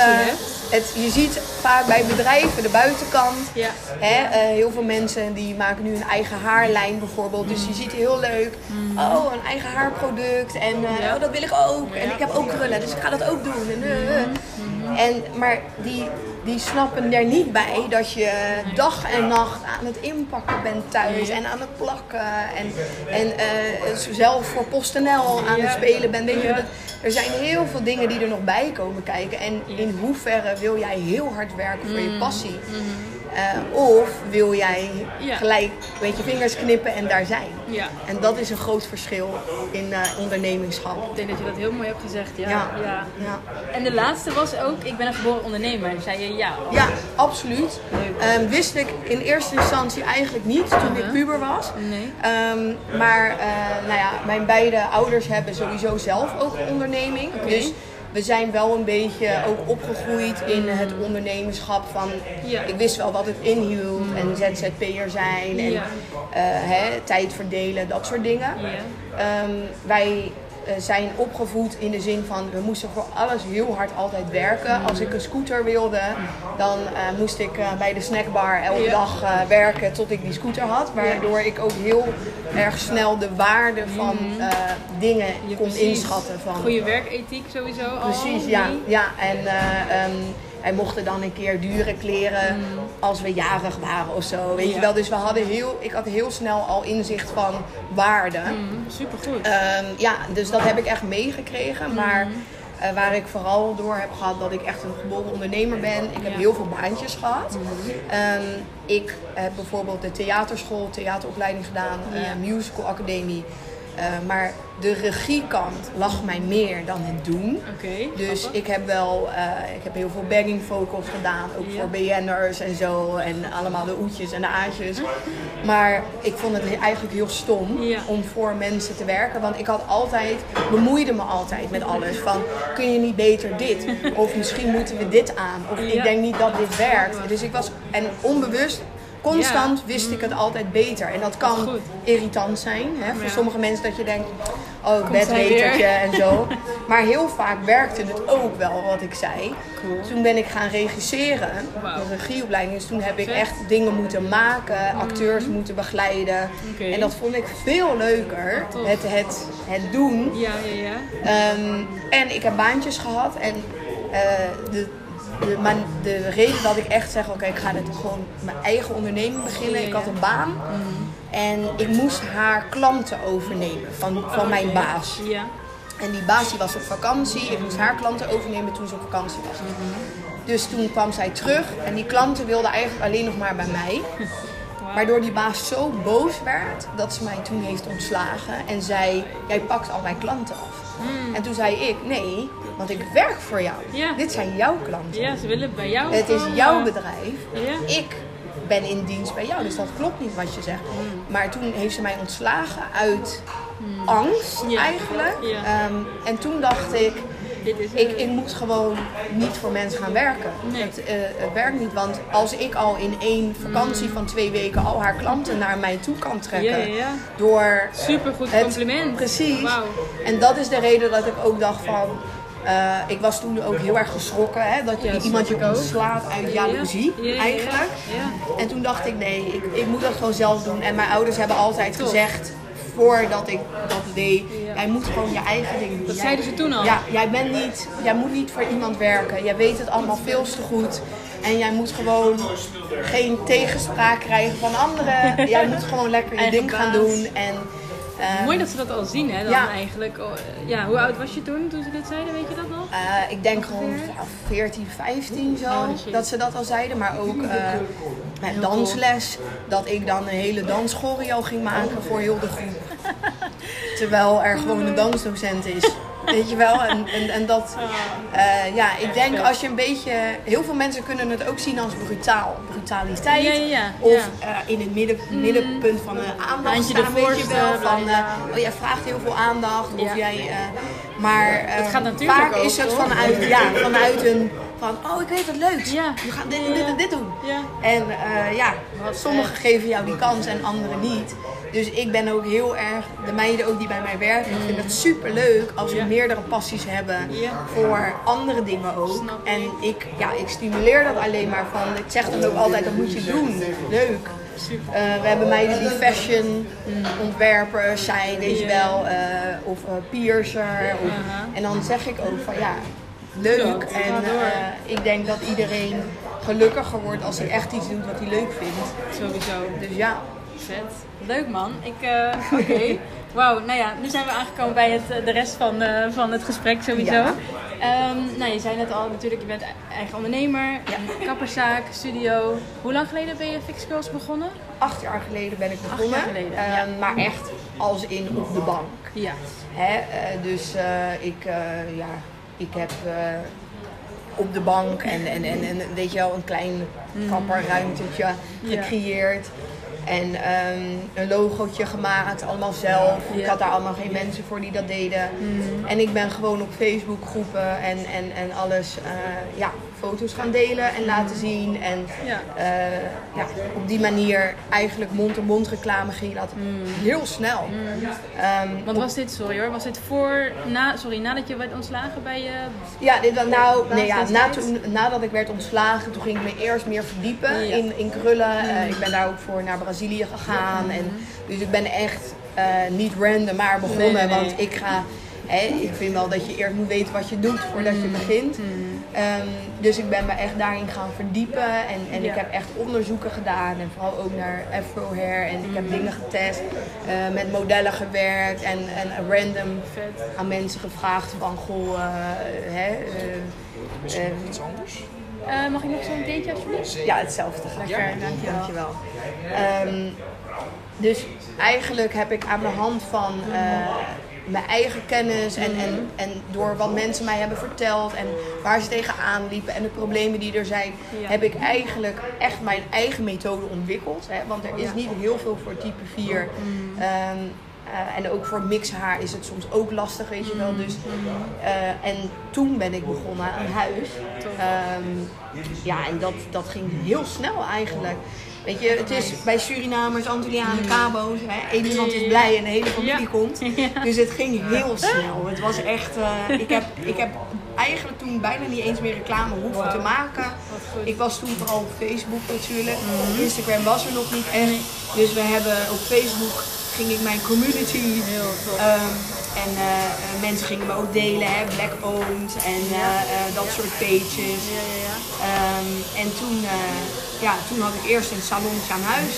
het, je ziet vaak bij bedrijven de buitenkant. Ja. Hè, eh, heel veel mensen die maken nu een eigen haarlijn bijvoorbeeld. Dus je ziet heel leuk. Oh, een eigen haarproduct. En eh, Mm. Ja. oh, dat wil ik ook. En ik heb ook krullen, dus ik ga dat ook doen. En, eh. en, maar die, die snappen er niet bij dat je dag en nacht aan het inpakken bent thuis. En aan het plakken. En, en eh, zelf voor PostNL aan het spelen bent. Weet je, dat- er zijn heel veel dingen die er nog bij komen kijken. En in hoeverre wil jij heel hard werken voor je passie? Eh, of wil jij Ja. gelijk met je vingers knippen en daar zijn? Ja. En dat is een groot verschil in eh, ondernemingschap. Ik denk dat je dat heel mooi hebt gezegd. Ja. Ja. ja. Ja. En de laatste was ook, ik ben een geboren ondernemer. Zei je ja? Ja, absoluut. Ehm, wist ik in eerste instantie eigenlijk niet toen ik puber was. Nee. Ehm, maar eh, nou ja, mijn beide ouders hebben sowieso zelf ook een onderneming. Dus we zijn wel een beetje ook opgegroeid in het ondernemerschap van... Ja. Ik wist wel wat het inhield en ZZP'er zijn en Ja. eh, hè, tijd verdelen, dat soort dingen. Ehm, wij zijn opgevoed in de zin van we moesten voor alles heel hard altijd werken. Als ik een scooter wilde, dan eh, moest ik eh, bij de snackbar elke Ja. dag eh, werken tot ik die scooter had. Waardoor ik ook heel erg snel de waarde van eh, dingen Ja, kon inschatten. Van, Goede werkethiek sowieso al. Precies, ja. nee? ja. En eh, ehm, wij mochten dan een keer dure kleren als we jarig waren of zo. Weet. Ja. je wel, dus we hadden heel, ik had heel snel al inzicht van waarde. Mm, supergoed. Ehm, ja, dus dat heb ik echt meegekregen. Maar Mm. eh, waar ik vooral door heb gehad dat ik echt een geboren ondernemer ben. Ik heb Ja. heel veel baantjes gehad. Mm. Ehm, ik heb bijvoorbeeld de theaterschool, theateropleiding gedaan, eh, Ja. musical academie. Eh, maar de regiekant lag mij meer dan het doen. Dus grappig. ik heb wel, eh, ik heb heel veel bagging vocals gedaan, ook Ja. voor BN'ers en zo. En allemaal de oetjes en de aatjes. Maar ik vond het eigenlijk heel stom Ja. om voor mensen te werken. Want ik had altijd, bemoeide me altijd met alles. Van, kun je niet beter dit? Of misschien moeten we dit aan. Of Ja. ik denk niet dat dit werkt. Dus ik was, en onbewust, constant wist ik het altijd beter. En dat kan irritant zijn. Hè? Voor Ja. sommige mensen dat je denkt, oh, bedwetertje en zo. Maar heel vaak werkte het ook wel wat ik zei. Cool. Toen ben ik gaan regisseren, Wauw. de regieopleiding. Dus toen heb ik echt dingen moeten maken, acteurs moeten begeleiden. En dat vond ik veel leuker, het, het, het doen. Ja, ja, ja. Ehm, en ik heb baantjes gehad en eh, de, de, maar de reden dat ik echt zeg, oké, ik ga dit gewoon mijn eigen onderneming beginnen. Ik had een baan en ik moest haar klanten overnemen van, van mijn baas. Ja. En die baas die was op vakantie. Ik moest haar klanten overnemen toen ze op vakantie was. Dus toen kwam zij terug en die klanten wilden eigenlijk alleen nog maar bij mij. Waardoor die baas zo boos werd dat ze mij toen heeft ontslagen en zei: Jij pakt al mijn klanten af. En toen zei ik: Nee, want ik werk voor jou. Ja. Dit zijn jouw klanten. Ja, ze willen bij jou. Het is jouw bedrijf. Ja. Ik ben in dienst bij jou, dus dat klopt niet wat je zegt. Hmm. Maar toen heeft ze mij ontslagen uit angst Ja. eigenlijk. Ja. Ehm, en toen dacht ik, ik, ik moet gewoon niet voor mensen gaan werken. Nee. Het, eh, het werkt niet, want als ik al in één vakantie van twee weken al haar klanten naar mij toe kan trekken. Hmm. Door Supergoed het- compliment. Precies. En dat is de reden dat ik ook dacht van. Eh, ik was toen ook heel erg geschrokken hè, dat je Ja, iemand je ontslaat uit jaloezie Ja, ja, ja. eigenlijk. En toen dacht ik nee, ik, ik moet dat gewoon zelf doen. En mijn ouders hebben altijd Top. gezegd voordat ik dat deed, jij moet gewoon je eigen ding doen. Dat Jij- zeiden ze toen al? Ja, jij bent niet, jij moet niet voor iemand werken. Jij weet het allemaal veel te goed. En jij moet gewoon geen tegenspraak krijgen van anderen. jij moet gewoon lekker je Eigen ding gaan doen. En, ehm, Mooi dat ze dat al zien, hè? Dan Ja. eigenlijk. Oh, eh, Ja, hoe oud was je toen, toen ze dit zeiden? Weet je dat nog? Eh, ik denk ja, 14, 15 zo, Oh, dat ze dat al zeiden. Maar ook eh, met dansles, dat ik dan een hele danschoreo ging maken voor heel de groep. Terwijl er gewoon een dansdocent is. Weet je wel? En, en, en dat, eh, ja, ik denk als je een beetje, heel veel mensen kunnen het ook zien als brutaal. Brutaliteit. Ja, ja, ja. Of. Mm. eh, in het midden, middenpunt van een aandacht staan, weet je wel. Van, eh, oh, jij vraagt heel veel aandacht. Of jij, maar eh, gaat natuurlijk vaak ook, is het vanuit, ja, vanuit een, van, oh ik weet wat leuks. Ja. Je gaat dit en dit en dit doen. Ja. En ja, sommigen geven jou die kans en anderen niet. Dus ik ben ook heel erg, de meiden ook die bij mij werken, ik vind het super leuk als we Ja. meerdere passies hebben voor andere dingen ook. En ik, ja, ik stimuleer dat alleen maar van, ik zeg dan ook altijd, dat moet je doen. Leuk. Eh, we hebben meiden die fashion ontwerpers zijn, weet je Ja. wel, eh, of eh, piercer. Of. En dan zeg ik ook van ja, leuk. En ik denk dat iedereen gelukkiger wordt als hij echt iets doet wat hij leuk vindt. Sowieso. Dus ja, Vet. Leuk man. Ik, eh, Oké. Wauw. Nou ja, nu zijn we aangekomen bij het, eh, de rest van, eh, van het gesprek sowieso. Ja. Ehm, nou, je zei net al natuurlijk, je bent eigen ondernemer, een kapperszaak, studio. Hoe lang geleden ben je Fix Girls begonnen? acht jaar geleden ben ik begonnen. jaar geleden, Eh, ja. Maar echt als in op de bank. Ja. Hè? dus ik, eh, ja, ik heb op de bank en, en, en, en weet je wel, een klein kapperruimtetje Ja. gecreëerd. En ehm, een logootje gemaakt, allemaal zelf. Ik had daar allemaal geen mensen voor die dat deden. En ik ben gewoon op Facebook groepen en, en, en alles, eh, ja, foto's gaan delen en laten zien. En Ja. eh, ja, op die manier eigenlijk mond-to-mond reclame ging dat heel snel. Ehm, Want was dit, sorry hoor, was dit voor, na, sorry, nadat je werd ontslagen bij je... Ja, dit was nou, nee, ja, na, toen, nadat ik werd ontslagen, toen ging ik me eerst meer verdiepen Ja. in, in krullen. Eh, ik ben daar ook voor naar Brazilië gegaan. En, dus ik ben echt eh, niet random maar begonnen. Nee, nee, nee. Want ik ga, hè, ik vind wel dat je eerst moet weten wat je doet voordat Mm. je begint. Ehm, dus ik ben me echt daarin gaan verdiepen. En, en Ja. ik heb echt onderzoeken gedaan. En vooral ook naar Afro Hair. En ik Mm. heb dingen getest. eh, met modellen gewerkt. En, en random Vet. aan mensen gevraagd van goh, eh, hè, eh, Misschien nog iets anders? Eh, mag ik nog zo'n theetje alsjeblieft? ja, hetzelfde. Lekker, dankjewel. Dankjewel. Ehm, dus eigenlijk heb ik aan de hand van eh, mijn eigen kennis en, en, en door wat mensen mij hebben verteld en waar ze tegenaan liepen en de problemen die er zijn, Ja. heb ik eigenlijk echt mijn eigen methode ontwikkeld. Hè? Want er is niet heel veel voor type 4. Ehm, eh, en ook voor mixhaar is het soms ook lastig, weet je wel. Dus, eh, en toen ben ik begonnen aan huis. Ehm, ja, en dat, dat ging heel snel eigenlijk. Weet je, het is bij Surinamers, Antillianen, Cabo's. Hè, iemand is blij en de hele familie Ja. komt. Dus het ging heel snel. Het was echt... eh, ik, heb, ik heb eigenlijk toen bijna niet eens meer reclame hoeven te maken. Ik was toen vooral op Facebook natuurlijk. Instagram was er nog niet echt. Dus we hebben op Facebook ging ik mijn community. Heel tof. ehm, en eh, eh, mensen gingen me ook delen, hè, Black Owned en dat soort pages. Ja, ja, ja. Ehm, en toen, ja, toen had ik eerst een salonnetje aan huis.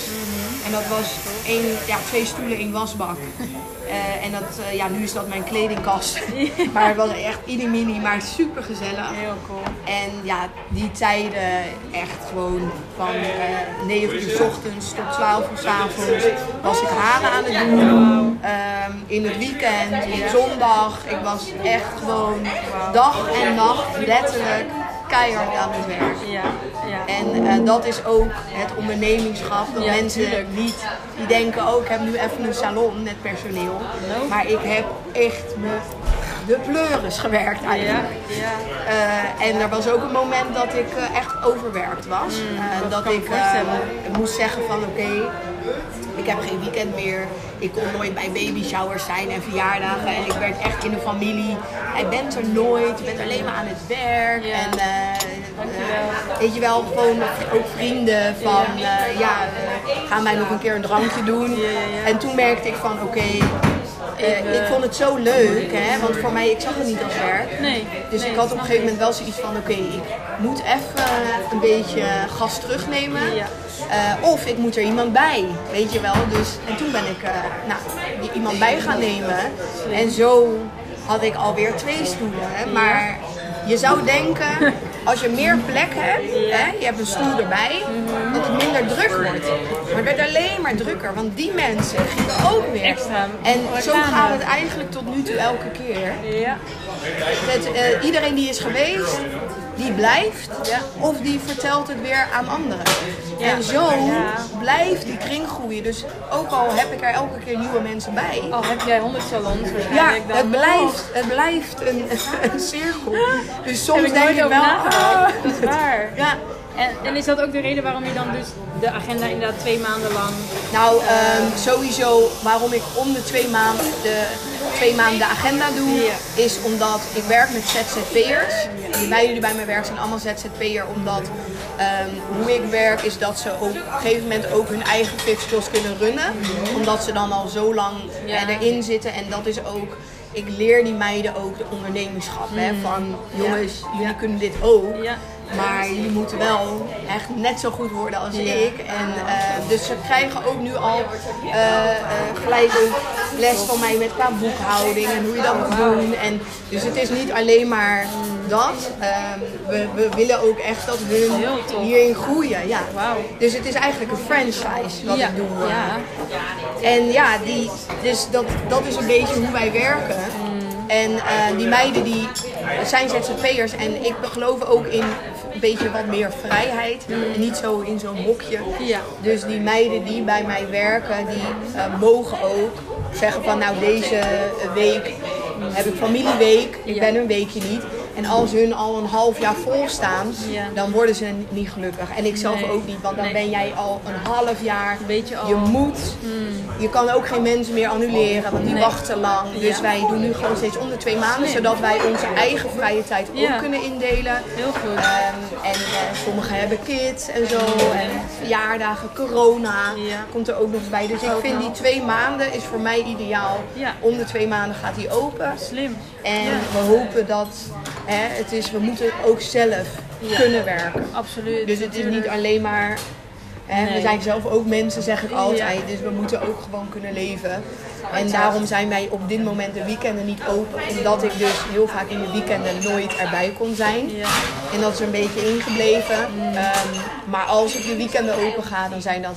En dat was één, ja, twee stoelen, één wasbak. Eh, en dat, eh, ja, nu is dat mijn kledingkast. maar het was echt mini maar super gezellig. Heel cool. En ja, die tijden echt gewoon van eh 9 uur 's ochtends tot 12 uur 's avonds was ik haren aan het doen. Ehm, in het weekend, zondag. Ik was echt gewoon dag en nacht letterlijk keihard aan het werk. Ja, ja. En eh, dat is ook het ondernemingschap. Dat Ja, mensen tuurlijk. niet, die denken ook, ik heb nu even een salon met personeel. No. Maar ik heb echt me de pleuris gewerkt eigenlijk. ja. Eh, en er was ook een moment dat ik eh, echt overwerkt was. Eh, dat ik moest zeggen van oké, ik heb geen weekend meer. Ik kon nooit bij baby showers zijn en verjaardagen. En ik werd echt in de familie. Hij bent er nooit, je bent alleen maar aan het werk. Ja. En eh, eh, weet je wel, gewoon ook vrienden van ja, eh, gaan wij nog een keer een drankje doen. En toen merkte ik van oké, ik vond het zo leuk, hè, want voor mij, ik zag het niet als werk. Nee. Dus nee, ik had op een gegeven moment wel zoiets van, oké, ik moet even een beetje gas terugnemen. Ja. Eh, of ik moet er iemand bij, weet je wel. Dus, en toen ben ik eh, nou, iemand bij gaan nemen. En zo had ik alweer twee stoelen. Hè. Maar je zou denken, als je meer plek hebt, hè, je hebt een stoel erbij, dat het minder druk wordt. Maar het werd alleen maar drukker, want die mensen gingen ook weer. Extra En zo gaat het eigenlijk tot nu toe elke keer. Ja, Het, eh, iedereen die is geweest, die blijft. Of die vertelt het weer aan anderen. En zo blijft die kring groeien. Dus ook al heb ik er elke keer nieuwe mensen bij. al heb jij 100 salons Ja, waarschijnlijk het blijft, het blijft een, een cirkel. Dus soms denk ik wel. ah. Dat is waar. Ja, En, en is dat ook de reden waarom je dan dus de agenda inderdaad twee maanden lang... Nou, ehm, sowieso waarom ik om de twee maanden de, twee maanden de agenda doe, is omdat ik werk met ZZP'ers. Die meiden die bij mij werken zijn allemaal ZZP'er, omdat ehm, hoe ik werk is dat ze op een gegeven moment ook hun eigen fitskills kunnen runnen. Omdat ze dan al zo lang eh, erin zitten en dat is ook... Ik leer die meiden ook de ondernemerschap. Hè, van jongens, jullie kunnen dit ook. Ja. Maar jullie moeten wel echt net zo goed worden als ik. En, eh, dus ze krijgen ook nu al eh, eh, gelijk ook les van mij met qua boekhouding en hoe je dat moet doen. En, dus het is niet alleen maar dat. Ehm, we, we willen ook echt dat hun hierin groeien. Ja. Dus het is eigenlijk een franchise wat ik doe. En ja, die, dus dat, dat is een beetje hoe wij werken. En eh, die meiden die zijn ZZP'ers en ik geloof ook in een beetje wat meer vrijheid. En niet zo in zo'n hokje. Ja. Dus die meiden die bij mij werken, die eh, mogen ook zeggen van nou deze week heb ik familieweek, ik ben een weekje niet. En als hun al een half jaar vol staan, Ja. dan worden ze niet gelukkig. En ik zelf Nee. ook niet, want dan Nee. ben jij al een half jaar. Weet je al. Je moet. Je kan ook geen mensen meer annuleren, want die Nee. wachten lang. Dus Ja. wij doen nu gewoon steeds om de twee maanden, zodat wij onze eigen vrije tijd ook kunnen indelen. Heel goed. Ehm, en eh, sommigen hebben kids en zo. En verjaardagen, corona komt er ook nog bij. Dus ik vind die twee maanden is voor mij ideaal. Ja. Om de twee maanden gaat die open. Slim. En we hopen dat hè, het is, we moeten ook zelf kunnen werken. Absoluut. Dus het is niet alleen maar. Hè, We zijn zelf ook mensen, zeg ik altijd. Dus we moeten ook gewoon kunnen leven. En daarom zijn wij op dit moment de weekenden niet open. Omdat ik dus heel vaak in de weekenden nooit erbij kon zijn. Ja. En dat is er een beetje ingebleven. Ehm, maar als ik de weekenden open ga, dan zijn dat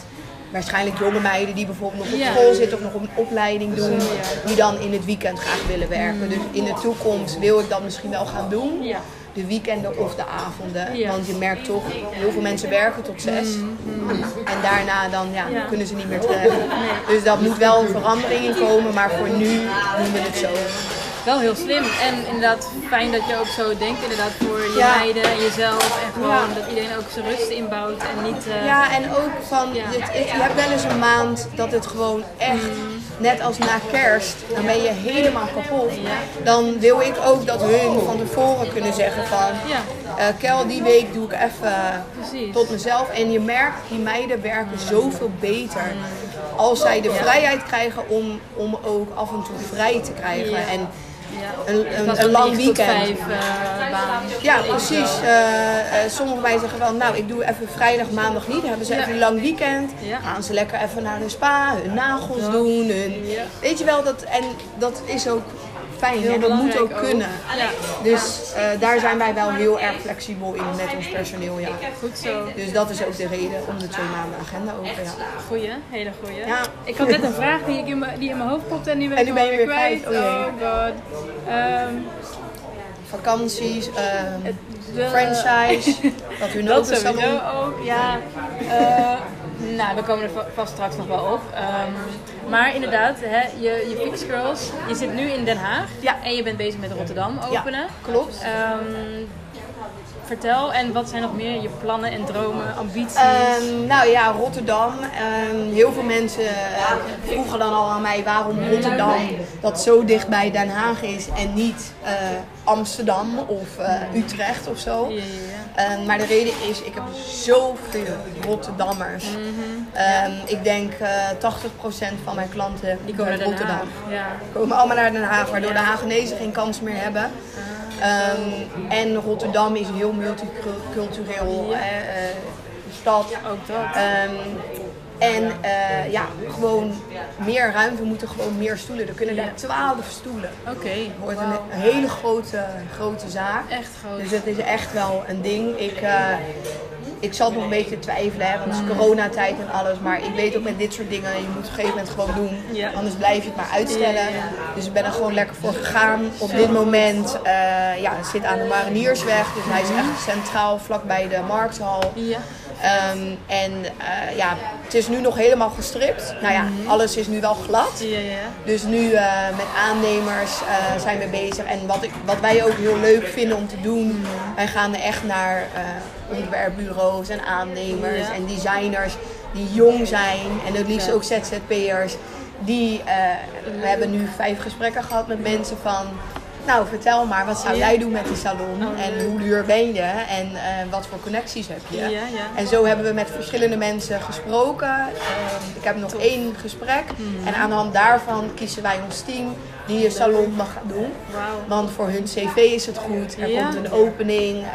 waarschijnlijk jonge meiden die bijvoorbeeld nog op Ja. school zitten of nog een opleiding doen. ja. Die dan in het weekend graag willen werken. Dus in de toekomst wil ik dat misschien wel gaan doen. Ja. De weekenden of de avonden. Want je merkt toch, heel veel mensen werken tot zes. En daarna dan ja, Ja. kunnen ze niet meer terug. Dus dat moet wel een verandering in komen. Maar voor nu doen we het zo. Wel heel slim. En inderdaad fijn dat je ook zo denkt inderdaad voor je Ja. meiden en jezelf. En gewoon Ja. dat iedereen ook zijn rust inbouwt en niet... eh, Ja, en ook van, Ja. het, je hebt wel eens een maand dat het gewoon echt, net als na kerst, dan ben je helemaal kapot. Dan wil ik ook dat hun van tevoren kunnen zeggen van, eh, Kel, die week doe ik even Precies. tot mezelf. En je merkt, die meiden werken zoveel beter als zij de vrijheid krijgen om, om ook af en toe vrij te krijgen. En Ja. een, een, lang 9 tot weekend. 5 eh. Ja, precies. Eh eh, sommige meiden zeggen wel, nou ik doe even vrijdag, maandag niet. Dan hebben ze Ja. even een lang weekend. Ja. Gaan ze lekker even naar de spa, hun nagels doen. Hun... Weet je wel, dat, en dat is ook fijn Heel en dat moet ook kunnen. Ja, Dus eh, daar zijn wij wel heel erg flexibel in met ons personeel. Ja. goed zo. Dus dat is ook de reden om de twee maanden agenda open. Ja. Goeie, hele goeie. Ja. Ik had net een vraag die, ik in mijn, die in mijn hoofd popte en nu ben En ik nu ben je weer kwijt. Oh jee. god. Ehm, Vakanties, ehm, de- franchise, dat hun Dat ook een sowieso salon. ook, ja. Eh, nou, we komen er va- vast straks nog wel op. Ehm, maar inderdaad, hè, je, je Fix Girls, je zit nu in Den Haag. Ja. En je bent bezig met Rotterdam Ja, openen. klopt. Ehm, vertel, en wat zijn nog meer je plannen en dromen, ambities? Ehm, nou ja, Rotterdam. Ehm, heel veel mensen eh, vroegen dan al aan mij waarom Rotterdam dat zo dicht bij Den Haag is en niet eh, Amsterdam of eh, Utrecht of zo. Ehm, maar de reden is, ik heb zoveel Rotterdammers. Ehm, ik denk eh 80% van mijn klanten Die komen uit naar Rotterdam. Ja. komen allemaal naar Den Haag, waardoor de Hagenezen geen kans meer hebben. Ehm, en Rotterdam is een heel multicultureel Ja. eh, eh, stad. Ook dat. Ehm, en eh, ja, gewoon meer ruimte. We moeten gewoon meer stoelen. Er kunnen Ja. daar 12 stoelen. Oké, Het wordt een, hele grote, grote zaak. Echt groot. Dus het is echt wel een ding. Ik, eh, ik zat nog een beetje twijfelen, hè, want het is coronatijd en alles. Maar ik weet ook met dit soort dingen, je moet op een gegeven moment gewoon doen. Ja. Anders blijf je het maar uitstellen. Ja. Dus ik ben er gewoon lekker voor gegaan. Op dit moment uh, ja, het zit aan de Mariniersweg. Dus hij is echt centraal, vlakbij de Markthal. Um, en uh, ja, het is nu nog helemaal gestript. Nou ja, alles is nu wel glad. Ja, ja. Dus nu uh, met aannemers uh, zijn we bezig. En wat, ik, wat wij ook heel leuk vinden om te doen, wij gaan er echt naar ontwerpbureaus en aannemers Ja. en designers die jong zijn. En het liefst ook ZZP'ers. Die, we hebben nu vijf gesprekken gehad met mensen van... Nou, vertel maar, wat zou Ja. jij doen met die salon? Oh, en hoe duur ben je? En uh, wat voor connecties heb je? Ja, ja. En zo hebben we met verschillende mensen gesproken. Uh, ik heb nog één gesprek. Mhm. En aan de hand daarvan kiezen wij ons team die een salon mag gaan doen. Want voor hun cv is het goed. Er Ja. komt een opening. uh,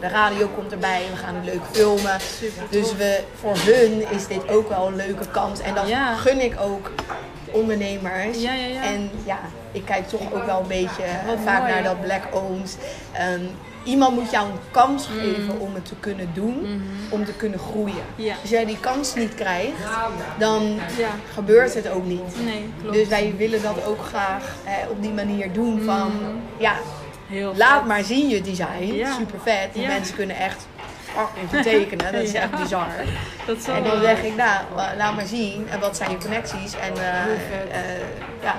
de radio komt erbij. We gaan het leuk filmen. Super Dus we, voor hun is dit ook wel een leuke kans. En dat Ja. gun ik ook ondernemers. Ja, ja, ja. En ja, ik kijk toch ook wel een beetje Wat vaak mooi. naar dat black owns. Ehm, iemand moet jou een kans geven om het te kunnen doen, om te kunnen groeien. Ja. Als jij die kans niet krijgt, dan Ja. gebeurt het ook niet. Nee, klopt. Dus wij willen dat ook graag eh, op die manier doen van, ja, Heel laat vet. maar zien je design. Ja. Super vet. Mensen kunnen echt fucking goed tekenen. Dat is echt bizar. Dat En dan zeg ik, nou, la- laat maar zien. En wat zijn je connecties? En eh, eh, ja,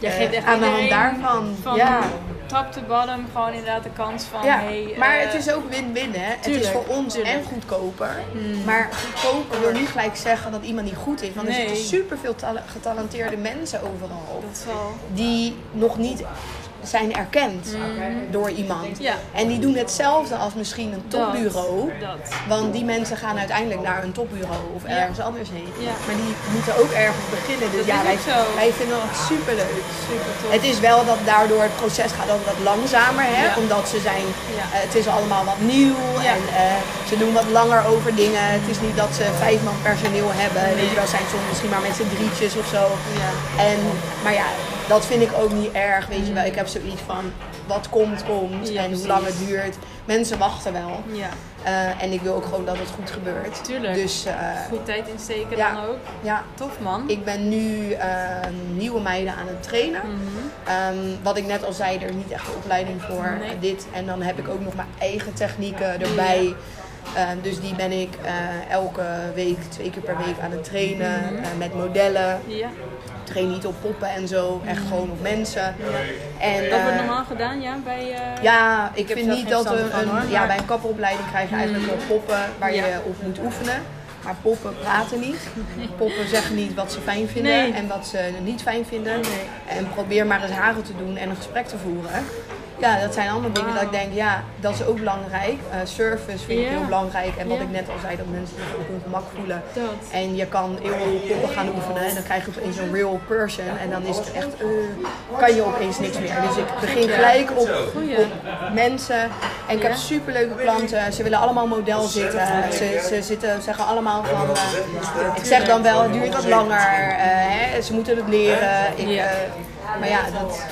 eh, geeft echt aan de hand daarvan. Van ja. top to bottom gewoon inderdaad de kans van... Ja, hey, maar eh, het is ook win-win hè. het is tuurlijk, voor ons tuurlijk. en goedkoper. Maar goedkoper wil niet gelijk zeggen dat iemand niet goed is. Want er zitten superveel tale- getalenteerde mensen overal. Dat zal... Die nog niet zijn erkend door iemand. Ja. En die doen hetzelfde als misschien een topbureau. Dat. dat. Want die mensen gaan uiteindelijk naar een topbureau of Ja. ergens anders heen. Ja. Maar die moeten ook ergens beginnen. Dus Dat ja, is wij, ook zo. wij vinden dat super leuk. Super tof. Het is wel dat daardoor het proces gaat altijd wat langzamer, hè? Ja. omdat ze zijn, Ja. eh, het is allemaal wat nieuw Ja. en eh, ze doen wat langer over dingen. Het is niet dat ze vijf man personeel hebben, weet je wel, zijn soms misschien maar met z'n drietjes of zo. Ja. En, maar ja, dat vind ik ook niet erg, weet je wel. Ik heb zoiets van, wat komt, komt Ja, en precies. hoe lang het duurt. Mensen wachten wel. Ja. Eh, en ik wil ook gewoon dat het goed gebeurt. Tuurlijk. Dus eh, Goed tijd insteken Ja. dan ook. ja, Tof man. ik ben nu eh, nieuwe meiden aan het trainen. Ehm, wat ik net al zei, er is niet echt een opleiding voor Nee. dit. En dan heb ik ook nog mijn eigen technieken erbij. Ehm, dus die ben ik eh, elke week, twee keer per week aan het trainen. eh, met modellen. Ja. Ik train niet op poppen en zo, echt gewoon op mensen. En, Dat wordt eh, normaal gedaan, ja? Bij, ja, ik, vind niet dat een, hoor, ja, maar- bij een kapperopleiding krijg je eigenlijk wel poppen waar Ja. je op moet oefenen. Maar poppen praten niet. Poppen zeggen niet wat ze fijn vinden Nee. en wat ze niet fijn vinden. Nee. En probeer maar eens haren te doen en een gesprek te voeren. Ja, dat zijn allemaal dingen dat ik denk, ja, dat is ook belangrijk. Eh, service vind ik heel belangrijk. En wat ik net al zei, dat mensen zich op hun gemak voelen. Dat. En je kan heel poppen gaan oefenen en dan krijg je opeens een real person. En dan is het echt, eh, kan je opeens niks meer. Dus ik begin gelijk op, mensen. En ik heb superleuke klanten. Ze willen allemaal model zitten. Ze, ze zitten, zeggen allemaal van, eh, ik zeg dan wel, het duurt wat langer. hè, ze moeten het leren. Ik, maar ja, dat,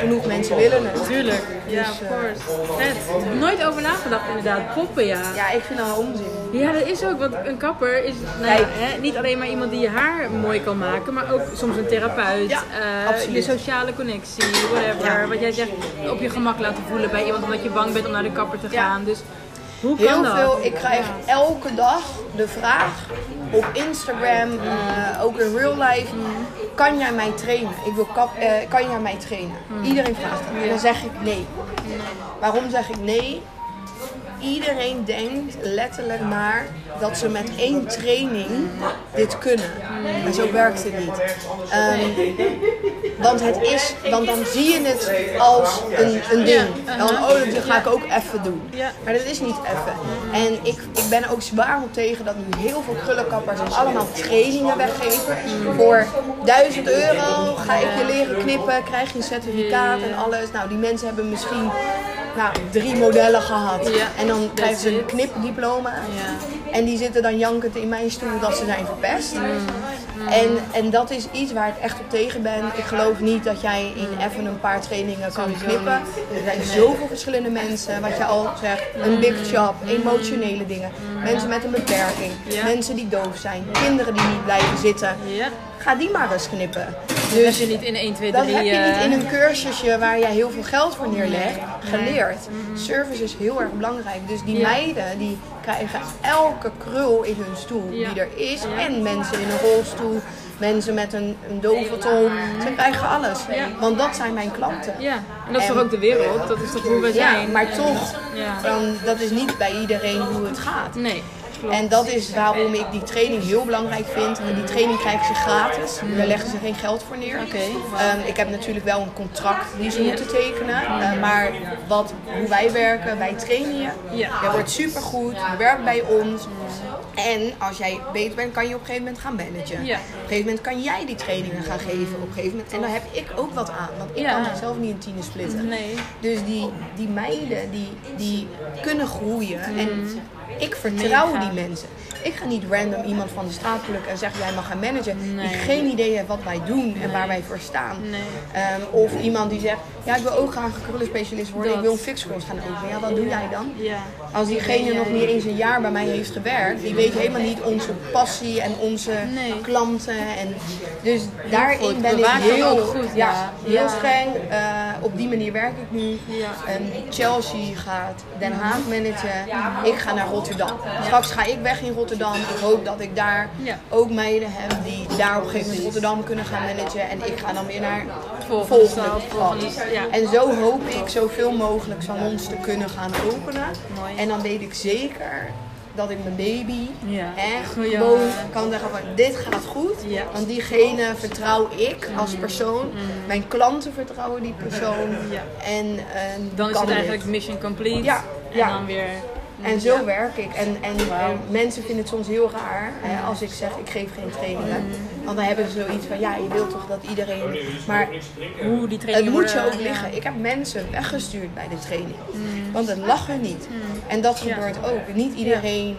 genoeg mensen willen het. Tuurlijk. Ja, Dus, of eh, course. Vet. Nooit over nagedacht inderdaad. Poppen, ja. Ja, ik vind dat onzin. Ja, dat is ook. Want een kapper is nou ja, hè, niet alleen maar iemand die je haar mooi kan maken, maar ook soms een therapeut. Ja, eh, absoluut. je sociale connectie, whatever. Ja. Wat jij zegt, op je gemak laten voelen bij iemand omdat je bang bent om naar de kapper te Ja. gaan. Dus hoe kan Heel dat? veel. Ik krijg elke dag de vraag op Instagram, eh, ook in real life. Kan jij mij trainen? Ik wil kap, eh, kan jij mij trainen? Iedereen vraagt dat. En dan zeg ik nee. Waarom zeg ik nee? Iedereen denkt letterlijk maar dat ze met één training dit kunnen. Maar zo werkt het niet. Ehm, want het is, want dan zie je het als een, een ding. Dan, oh, dat ga ik ook even doen. Maar dat is niet even. En ik, ik ben er ook zwaar op tegen dat nu heel veel krullenkappers allemaal trainingen weggeven. Voor 1000 euro ga ik je leren knippen, krijg je een certificaat en alles. Nou, die mensen hebben misschien nou, drie modellen gehad. En dan krijgen ze een knipdiploma. Ja. En die zitten dan jankend in mijn stoel dat ze zijn verpest. Mm. En, en dat is iets waar ik echt op tegen ben. Ik geloof niet dat jij in even een paar trainingen kan knippen. Er zijn zoveel verschillende mensen. Wat je al zegt, een big job, emotionele dingen. Mensen met een beperking. Mensen die doof zijn. Kinderen die niet blijven zitten. Ga die maar eens knippen. Dus Dus je niet in 1, 2, dat 3... heb je niet eh, in een cursusje waar jij heel veel geld voor neerlegt geleerd. Service is heel erg belangrijk. Dus die Ja. meiden die krijgen elke krul in hun stoel Ja. die er is. En mensen in een rolstoel, mensen met een, een dove. Ze krijgen alles. Want dat zijn mijn klanten. Ja, en dat is En- toch ook de wereld? Dat is toch hoe we Ja, zijn? maar toch, Ja. dan, dat is niet bij iedereen hoe het gaat. Nee, klopt. En dat is waarom ik die training heel belangrijk vind. En die training krijgen ze gratis. Daar leggen ze geen geld voor neer. Oké. Ehm, ik heb natuurlijk wel een contract die ze moeten tekenen. Eh, maar wat, hoe wij werken, wij trainen je. Ja. Je wordt supergoed, je werkt bij ons. En als jij beter bent, kan je op een gegeven moment gaan managen. Ja. Op een gegeven moment kan jij die trainingen gaan geven. Op een gegeven moment. En daar heb ik ook wat aan. Want ik Ja. kan zelf niet in tienen splitten. Nee. Dus die, die meiden, die, die kunnen groeien. En ik vertrouw die mensen. Ik ga niet random iemand van de straat plukken en zeggen jij mag gaan managen. Nee. Die geen idee heeft wat wij doen en waar wij voor staan. Nee. Ehm, of iemand die zegt, ja ik wil ook graag een krullenspecialist worden. Dat. Ik wil een fixcourse gaan openen. Ja, wat doe jij dan? Ja. Als diegene nog niet eens een jaar bij mij heeft gewerkt, die weet helemaal niet onze passie en onze klanten. En dus daarin goed. ben ik heel, goed, ja. heel Ja. streng. Eh, op die manier werk ik nu. Ja. Ehm, Chelsea gaat Den Haag managen. Ik ga naar Rotterdam. Straks ga ik weg in Rotterdam. Ik hoop dat ik daar Ja. ook meiden heb die daar op een gegeven moment Rotterdam kunnen gaan managen. En ik ga dan weer naar Volgende ja. En zo hoop ik zoveel mogelijk salons te kunnen gaan openen. Mooi. En dan weet ik zeker dat ik mijn baby Ja. echt gewoon eh, kan zeggen van dit gaat goed. Ja. Want diegene vertrouw ik als persoon. Mijn klanten vertrouwen die persoon. Ja. En, en Dan is het eigenlijk dit. mission complete. Ja, En ja. dan weer... En zo werk ik. En, en, mensen vinden het soms heel raar hè, als ik zeg ik geef geen trainingen. Want dan hebben ze zoiets van ja, je wilt toch dat iedereen. Maar Hoe die het trainingen moet je ook ja. liggen. Ik heb mensen weggestuurd bij de training. Want het lag er niet. En dat Ja. gebeurt ook. Niet iedereen,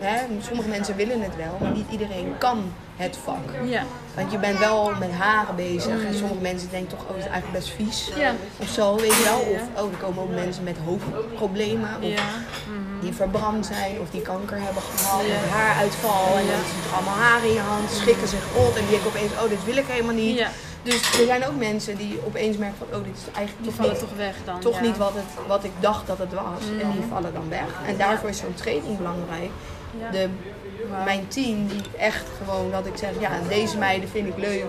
hè, sommige mensen willen het wel, maar niet iedereen kan het vak. Ja. Want je bent wel met haren bezig. En sommige mensen denken toch, oh, het is eigenlijk best vies. Ja. Of zo, weet je wel. Of, oh, er komen ook mensen met hoofdproblemen. Of Ja. Die verbrand zijn. Of die kanker hebben gehad. Of haaruitval. En dan zitten allemaal haren in je hand. Schrikken zich rot. En die denken opeens, oh, dit wil ik helemaal niet. Dus er zijn ook mensen die opeens merken van, oh, dit is eigenlijk Die toch vallen niet, toch weg dan. toch ja. Mm. niet wat, het, wat ik dacht dat het was. En die vallen dan weg. En daarvoor is zo'n training belangrijk. Ja. De, mijn team, die echt gewoon dat ik zeg, ja, deze meiden vind ik leuk.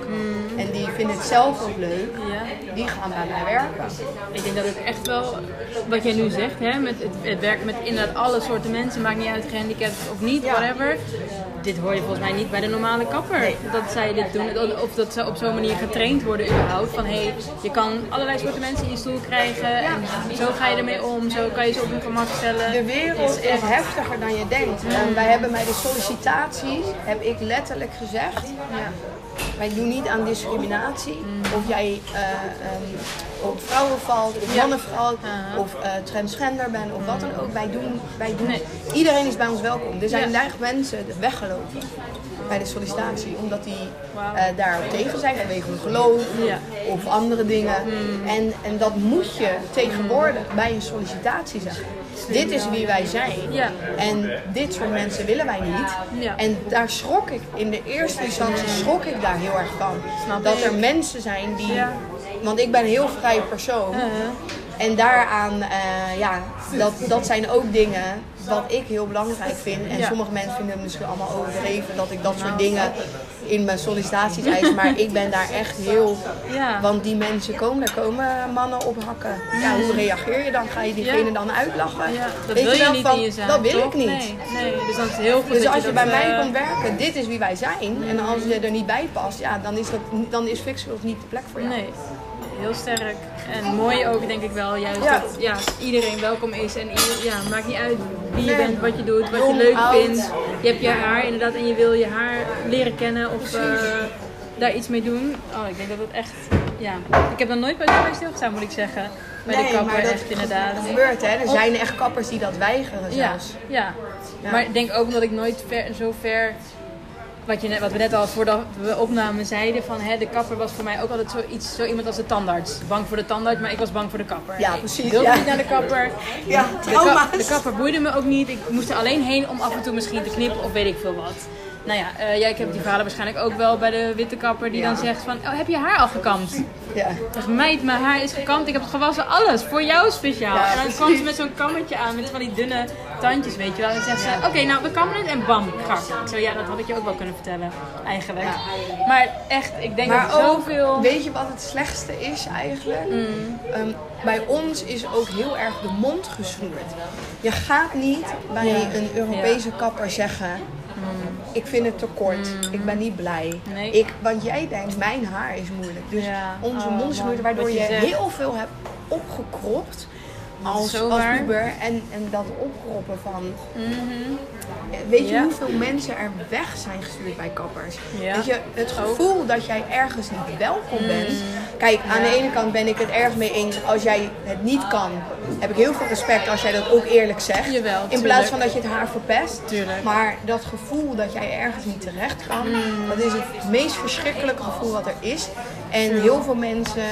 En die vinden het zelf ook leuk. Mm. Ja. Die gaan bij mij werken. Ik denk dat het echt wel, wat jij nu zegt, hè, met het, het werken met inderdaad alle soorten mensen, maakt niet uit gehandicapt of niet, Ja. whatever. Dit hoor je volgens mij niet bij de normale kapper. Nee. Dat zij dit doen, of dat ze op zo'n manier getraind worden überhaupt. Van hé, hey, je kan allerlei soorten mensen in je stoel krijgen en zo ga je ermee om, zo kan je ze op hun gemak stellen. De wereld Het is heftiger dan je denkt. En wij hebben bij de sollicitaties, heb ik letterlijk gezegd, Ja. Wij doen niet aan discriminatie. Of jij eh, ehm, op vrouwen valt, of mannen valt, of eh, transgender bent, of wat dan ook. Wij doen, wij doen, Nee. iedereen is bij ons welkom. Er zijn daar mensen weggelopen bij de sollicitatie, omdat die eh daarop tegen zijn vanwege hun geloof Ja. of andere dingen. En, en dat moet je tegenwoordig bij een sollicitatie zeggen. Dit is wie wij zijn. Ja. En dit soort mensen willen wij niet. Ja. En daar schrok ik, in de eerste instantie schrok ik daar heel erg van. Snap dat ik. er mensen zijn die. Want ik ben een heel vrij persoon. En daaraan, eh, ja, dat, dat zijn ook dingen wat ik heel belangrijk vind. En Ja. sommige mensen vinden het misschien allemaal overdreven dat ik dat soort dingen in mijn sollicitaties eis. Maar ik ben daar echt heel. Ja. Want die mensen komen, daar komen mannen op hakken. Ja, hoe reageer je dan? Ga je diegene Ja. dan uitlachen? Dat Weet wil je wel niet van, jezelf. Dat wil toch? ik niet. Nee, nee, dus dan is heel goed Dus dat als je bij dat, mij eh, komt werken, dit is wie wij zijn. En als je er niet bij past, ja, dan is, dat, dan is Fixfield niet de plek voor jou. Nee, heel sterk. En mooi ook, denk ik wel, juist Ja. dat ja, iedereen welkom is. En ja, maakt niet uit wie je Nee. bent, wat je doet, wat je leuk vindt. Je hebt je haar inderdaad en je wil je haar leren kennen of eh, daar iets mee doen. Oh, ik denk dat het echt, ja. Ik heb er nooit bij bij stilgestaan, moet ik zeggen. Bij de kapper, maar dat echt inderdaad. gebeurt hè. Er zijn echt kappers die dat weigeren zelfs. ja. Ja. Maar ik denk ook omdat ik nooit ver, zo ver. Wat, je net, wat we net al voordat we opnamen zeiden: van hè, de kapper was voor mij ook altijd zoiets, zo iemand als de tandarts. Bang voor de tandarts, maar ik was bang voor de kapper. Ja, Ik precies, wilde ja. niet naar de kapper. Ja, De, ka- de kapper boeide me ook niet. Ik moest er alleen heen om af en toe misschien te knippen of weet ik veel wat. Nou ja, eh, ja ik heb die verhalen waarschijnlijk ook wel bij de witte kapper die Ja. dan zegt van, oh, heb je haar al gekamd? Ja. Zeg, meid, mijn haar is gekamd, ik heb het gewassen, alles, voor jou speciaal. Ja, en dan precies. kwam ze met zo'n kammetje aan, met van die dunne tandjes, weet je wel. En dan zegt ze, oké, nou, we kammen het en bam, grak. Ik zo, ja, dat had ik je ook wel kunnen vertellen, eigenlijk. Maar echt, ik denk Maar dat zoveel... Mm. weet je wat het slechtste is eigenlijk? Ehm, bij ons is ook heel erg de mond gesnoerd. Je gaat niet bij een Europese kapper zeggen... Ik vind het te kort. Ik ben niet blij. Mm. Nee. Ik, want jij denkt, mijn haar is moeilijk. Dus Ja. onze Oh, mond is moeilijk, waardoor je, zegt. heel veel hebt opgekropt. Als, als puber. En, en dat opkroppen van... Mhm. Weet je Ja. hoeveel mensen er weg zijn gestuurd bij kappers? Ja. Dat je het gevoel dat jij ergens niet welkom Mm. Kijk, aan de ene kant ben ik het erg mee eens. Als jij het niet kan, heb ik heel veel respect als jij dat ook eerlijk zegt. Jawel, In plaats van dat je het haar verpest. Tuurlijk. Maar dat gevoel dat jij ergens niet terecht kan, Mm. dat is het meest verschrikkelijke gevoel wat er is. En heel veel mensen,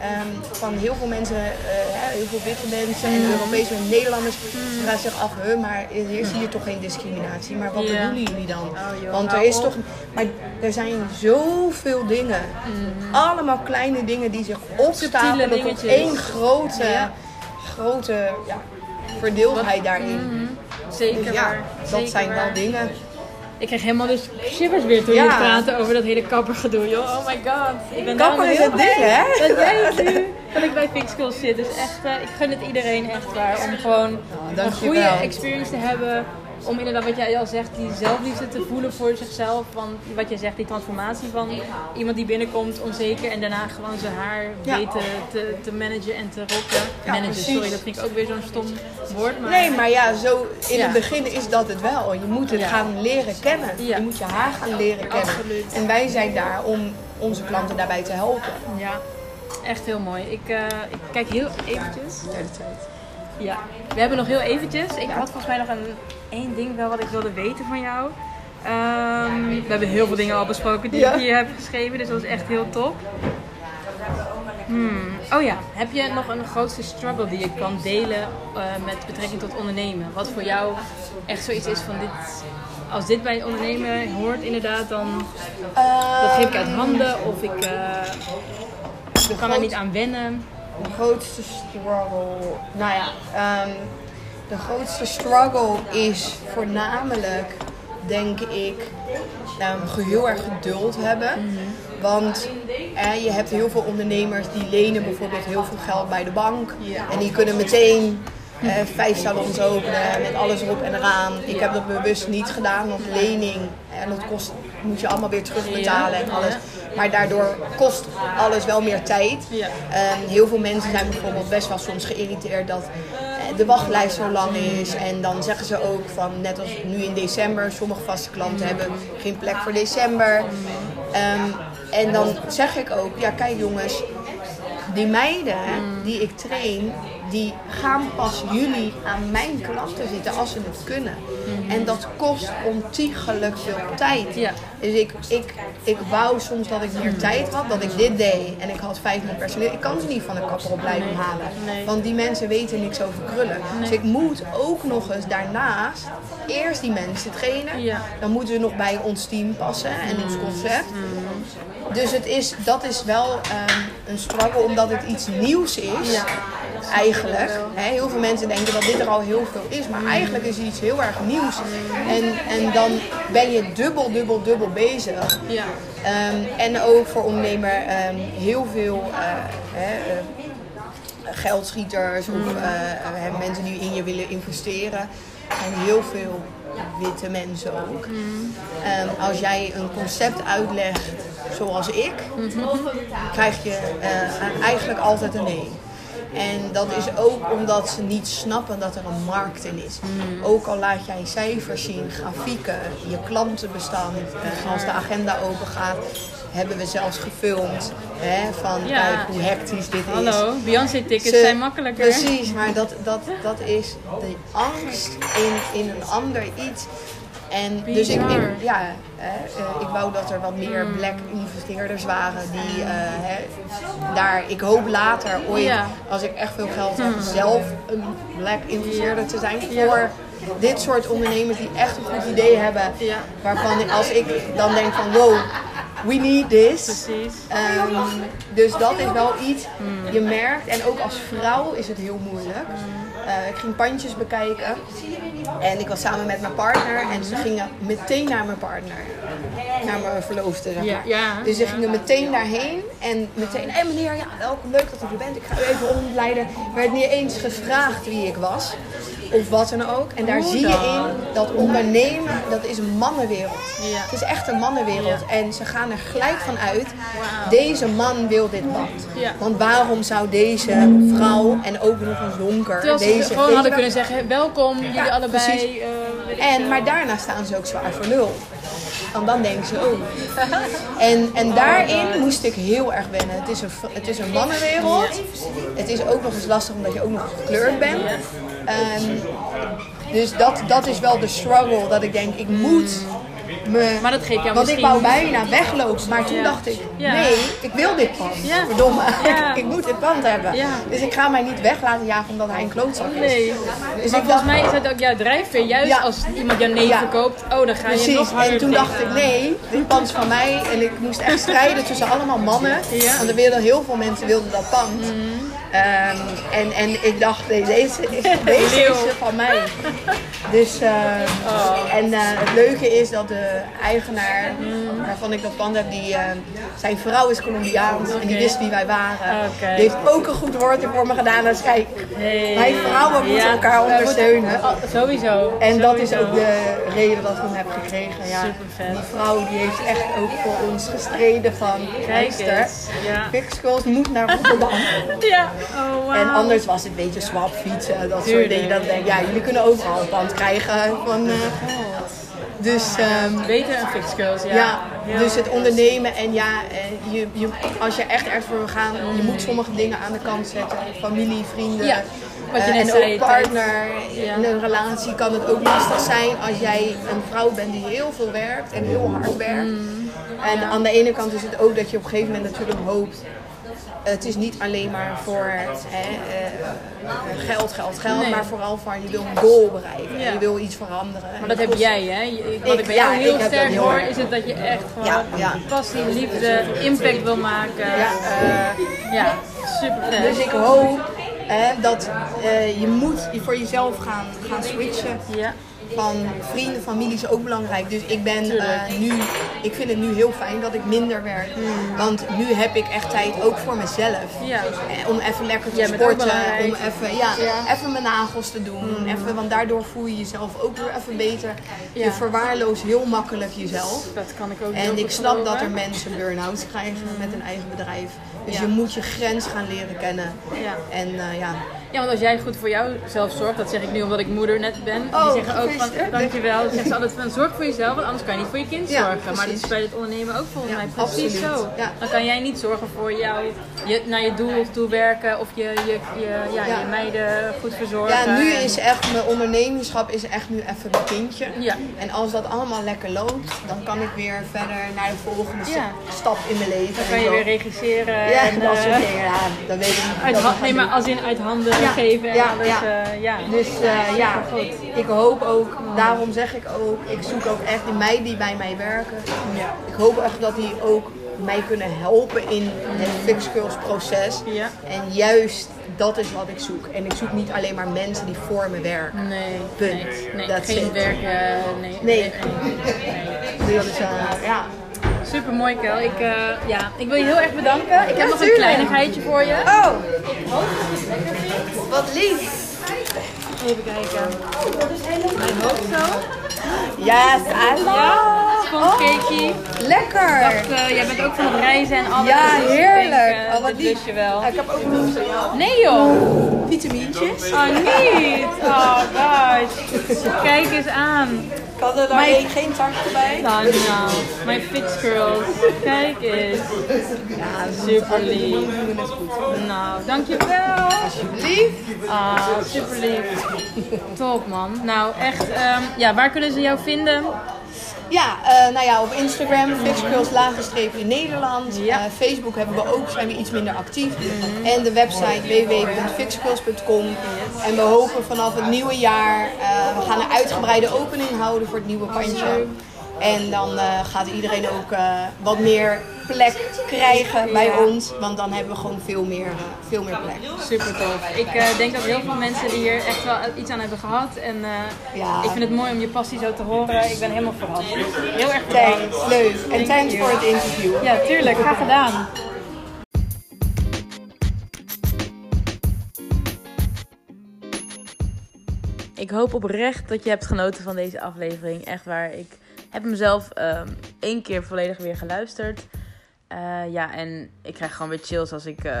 ehm, van heel veel mensen, eh, heel veel witte mensen Mm. en Europese en Nederlanders, vragen zich af, huh, maar er is hier toch geen discriminatie? Maar wat Ja. bedoelen jullie dan? Oh, joh, Want er is op. toch, maar er zijn zoveel dingen, allemaal kleine dingen die zich opstapelen tot Mm. één grote, Ja. grote ja, verdeeldheid daarin. Zeker Dus ja, dat Zeker zijn waar. wel dingen. Ik kreeg helemaal dus shivers weer toen Ja. je praatte over dat hele kappergedoe, joh. Oh my god. Ik ben Kapper is het ding, hè? Dat jij nu, dat ik bij Fix School zit. Dus echt, eh, ik gun het iedereen echt waar. Om gewoon een dankjewel. goede experience te hebben. Om inderdaad, wat jij al zegt, die zelfliefde te voelen voor zichzelf. Want wat jij zegt, die transformatie van iemand die binnenkomt onzeker. En daarna gewoon zijn haar Ja. weten te, te managen en te rocken. Ja, managen, precies. sorry, dat vind ik ook weer zo'n stom woord. Maar Nee, maar ja, zo in Ja. het begin is dat het wel. Je moet het gaan leren kennen. Je moet je haar gaan leren kennen. Absoluut. En wij zijn daar om onze klanten daarbij te helpen. Ja, echt heel mooi. Ik, eh, ik kijk heel eventjes. Ja, we hebben nog heel eventjes. Ik had volgens mij nog een één ding wel wat ik wilde weten van jou. Ehm, we hebben heel veel dingen al besproken die Ja. ik hier heb geschreven, dus dat is echt heel top. Hmm. Oh ja, heb je nog een grootste struggle die je kan delen eh, met betrekking tot ondernemen? Wat voor jou echt zoiets is van dit, als dit bij ondernemen hoort inderdaad, dan dat geef ik uit handen of ik eh, kan er niet aan wennen. De grootste struggle. Nou ja, ehm, de grootste struggle is voornamelijk, denk ik, um, heel erg geduld hebben. Want eh, je hebt heel veel ondernemers die lenen bijvoorbeeld heel veel geld bij de bank. En die kunnen meteen eh, vijf salons openen met alles erop en eraan. Ik heb dat bewust niet gedaan, want lening en dat kost, moet je allemaal weer terugbetalen en alles. Maar daardoor kost alles wel meer tijd. Ja. Ehm, heel veel mensen zijn bijvoorbeeld best wel soms geïrriteerd dat eh, de wachtlijst zo lang is. En dan zeggen ze ook van, net als nu in december, sommige vaste klanten hebben geen plek voor december. Ehm, en dan zeg ik ook, ja kijk jongens, die meiden die ik train, die gaan pas jullie aan mijn klanten zitten als ze het kunnen. En dat kost ontiegelijk veel tijd. Ja. Dus ik, ik, ik wou soms dat ik meer tijd had, dat ik dit deed en ik had vijf man personeel. Ik kan ze niet van een kapperopleiding halen, Nee. want die mensen weten niks over krullen. Dus ik moet ook nog eens daarnaast eerst die mensen trainen. Ja. Dan moeten ze nog bij ons team passen en ons concept. Dus het is, dat is wel ehm, een struggle omdat het iets nieuws is. Eigenlijk. Hè, heel veel mensen denken dat dit er al heel veel is. Maar eigenlijk is het iets heel erg nieuws. En, en dan ben je dubbel, dubbel, dubbel bezig. Ja. Ehm, en ook voor ondernemer ehm, heel veel eh, hè, eh, geldschieters of eh, eh, mensen die in je willen investeren. Er zijn heel veel witte mensen ook. Ehm, als jij een concept uitlegt zoals ik, krijg je eigenlijk altijd een nee. En dat is ook omdat ze niet snappen dat er een markt in is. Ook al laat jij cijfers zien, grafieken, je klantenbestand, eh, als de agenda open gaat, hebben we zelfs gefilmd hè, van Ja. kijk hoe hectisch dit is. Hallo, Beyoncé-tickets zijn makkelijker. Precies, maar dat, dat, dat is de angst in, in een ander iets. En dus ik, ja, hè, eh, ik wou dat er wat meer Hmm. black investeerders waren die eh, hè, daar, ik hoop later ooit, Ja. als ik echt veel geld heb, zelf een black investeerder te zijn voor dit soort ondernemers die echt een goed idee hebben. Ja. Waarvan ik, als ik dan denk van wow, we need this. Precies. Ehm, dus dat is wel iets, je merkt, en ook als vrouw is het heel moeilijk. Eh, ik ging pandjes bekijken en ik was samen met mijn partner en ze gingen meteen naar mijn partner, naar mijn verloofde. Zeg Ja, maar. ja, dus ze gingen meteen daarheen en meteen, hé meneer, ja, welkom, leuk dat u er bent, ik ga u even rondleiden. Er werd niet eens gevraagd wie ik was. Of wat dan ook. En daar Hoe zie je in dat ondernemen, dat is een mannenwereld. Ja. Het is echt een mannenwereld. Ja. En ze gaan er gelijk van uit, deze man wil dit pand. Ja. Want waarom zou deze vrouw, en ook nog eens donker, Terwijl ze deze... gewoon hadden kunnen zeggen, welkom jullie allebei. precies. eh, En, maar daarna staan ze ook zwaar voor nul. Want dan denken ze, oh. En, en daarin moest ik heel erg wennen. Het is een, het is een mannenwereld. Het is ook nog eens lastig omdat je ook nog gekleurd bent. Ehm, dus dat, dat is wel de struggle. Dat ik denk, ik moet me... Maar dat geeft jou Want ik wou bijna weglopen. Maar toen Ja. dacht ik, Ja. nee, ik wil dit pand. Ja. Verdomme, Ja. ik, ik moet dit pand hebben. Ja. Dus ik ga mij niet weg laten jagen omdat hij een klootzak is. Nee. Dus maar ik volgens dacht, mij is dat ook jouw drijfveer. Juist Ja. als iemand jouw nee Ja. verkoopt, oh, dan ga je Precies, nog harder en toen dacht ik nee, dit pand is van mij. En ik moest echt strijden tussen allemaal mannen. Ja. Mhm. Want er wilden heel veel mensen wilden dat pand. Ehm, en, en ik dacht, deze, is, deze is van mij. Dus, Oh. en eh, het leuke is dat de eigenaar Mhm. waarvan ik dat pand heb, die, ehm, zijn vrouw is Colombiaans. En die wist wie wij waren. Die heeft ook een goed woord voor me gedaan. Dus kijk, Hey. wij vrouwen moeten Ja. elkaar ondersteunen. Oh, sowieso. En dat is ook de reden dat ik hem heb gekregen. Ja, Supervet. Die vrouw die heeft echt ook voor ons gestreden van Kijk. Ja. Fix Girls moet naar Rotterdam. Ja. Oh, wow. En anders was het een beetje swap fietsen, dat soort dingen. Ik denk, ja, jullie kunnen overal een pand krijgen. Van, eh, dus ehm, Beter een fix girls, ja. dus het ondernemen en ja, en je, je, als je echt ergens voor wil gaan, je moet sommige dingen aan de kant zetten. Familie, vrienden. Ja, wat je eh, en zei, ook partner. Ja. In een relatie kan het ook lastig zijn als jij een vrouw bent die heel veel werkt en heel hard werkt. Mm. En aan de ene kant is het ook dat je op een gegeven moment natuurlijk hoopt. Het is niet alleen maar voor hè, eh, geld, geld, geld, Nee. maar vooral van je wil een goal bereiken. Ja. Je wil iets veranderen. Maar dat heb jij, hè? Wat Ik- ik bij ja, jou heel sterk hoor, is het dat je echt gewoon Ja, passie, liefde, impact wil maken. Ja. Eh, ja super. Dus ik hoop hè, dat eh, je moet voor jezelf gaan, gaan switchen. Ja. Van vrienden, familie is ook belangrijk. Dus ik ben eh, nu, ik vind het nu heel fijn dat ik minder werk. Want nu heb ik echt tijd ook voor mezelf. Ja. Eh, Om even lekker te sporten. Om even, ja, even mijn nagels te doen. Even, want daardoor voel je jezelf ook weer even beter. Je verwaarloost heel makkelijk jezelf. Dat kan ik ook En ik snap dat er mensen burn-outs krijgen met een eigen bedrijf. Dus je moet je grens gaan leren kennen. En eh, ja, Ja, want als jij goed voor jouzelf zorgt, dat zeg ik nu omdat ik moeder net ben. Oh, die zeggen ook van, dankjewel. Dan zeggen ze altijd van, zorg voor jezelf, want anders kan je niet voor je kind Ja, zorgen. Maar dat is bij het ondernemen ook volgens Ja, mij precies absoluut. zo. Ja. Dan kan jij niet zorgen voor jou, je, naar je doel toe werken of je, je, je, ja, je meiden goed verzorgen. ja, nu is echt mijn ondernemerschap is echt nu even mijn kindje. Ja. En als dat allemaal lekker loopt, dan kan ik weer verder naar de volgende stap in mijn leven. Dan kan je weer regisseren. Ja, en, dat soort eh, dingen. Ja, dan weet ik niet. Uit nee, maar als in uit handen geven en ja, alles. ja. eh, ja. Dus eh, ja, ik hoop ook, daarom zeg ik ook, ik zoek ook echt de meiden die bij mij werken. Ik hoop echt dat die ook mij kunnen helpen in het Fix Girls proces. Ja. En juist dat is wat ik zoek. En ik zoek niet alleen maar mensen die voor me werken. Nee, Punt. nee, geen it. werk. eh, nee, Nee. nee. Dus ja. Super mooi, Kel. Ik, eh, ja, ik wil je heel erg bedanken. Ik heb nog een kleinigheidje voor je. Oh, wat lief. Even kijken. Mijn hoofd zo. Yes, I love. Ja, spongecakeje. Lekker. dacht, eh, jij bent ook van het reizen en alles. Ja, dus ik heerlijk. denk, eh, Oh, wat lief. je wel. Ik heb ook nog voor jou Nee joh. vitamintjes. Oh niet. Oh gosh. Kijk eens aan. Ik had er daar geen- zakje bij. Nou, nou. Mijn fix girls. Kijk eens. Ja, Super lief. We doen het goed. Nou, dankjewel. Lief. Ah, super lief. Top man. Nou, echt. ehm, ja, waar kunnen ze jou vinden? Ja, eh, nou ja, op Instagram, laagstreepje Nederland. Ja. Eh, Facebook hebben we ook, zijn we iets minder actief. En de website www.fixgirls.com. En we hopen vanaf het nieuwe jaar, eh, we gaan een uitgebreide opening houden voor het nieuwe pandje. En dan eh, gaat iedereen ook eh, wat meer plek krijgen bij Ja. ons. Want dan hebben we gewoon veel meer, eh, veel meer plek. Super tof. Ik eh, denk dat heel veel mensen die hier echt wel iets aan hebben gehad. En eh, Ja. ik vind het mooi om je passie zo te horen. Ik ben helemaal verrast. Heel erg bedankt. Thanks, leuk. En thanks voor het interview. Ja, tuurlijk. Graag gedaan. ik hoop oprecht dat je hebt genoten van deze aflevering. Echt waar. Ik heb hem zelf um, één keer volledig weer geluisterd. Uh, ja, en ik krijg gewoon weer chills als ik uh,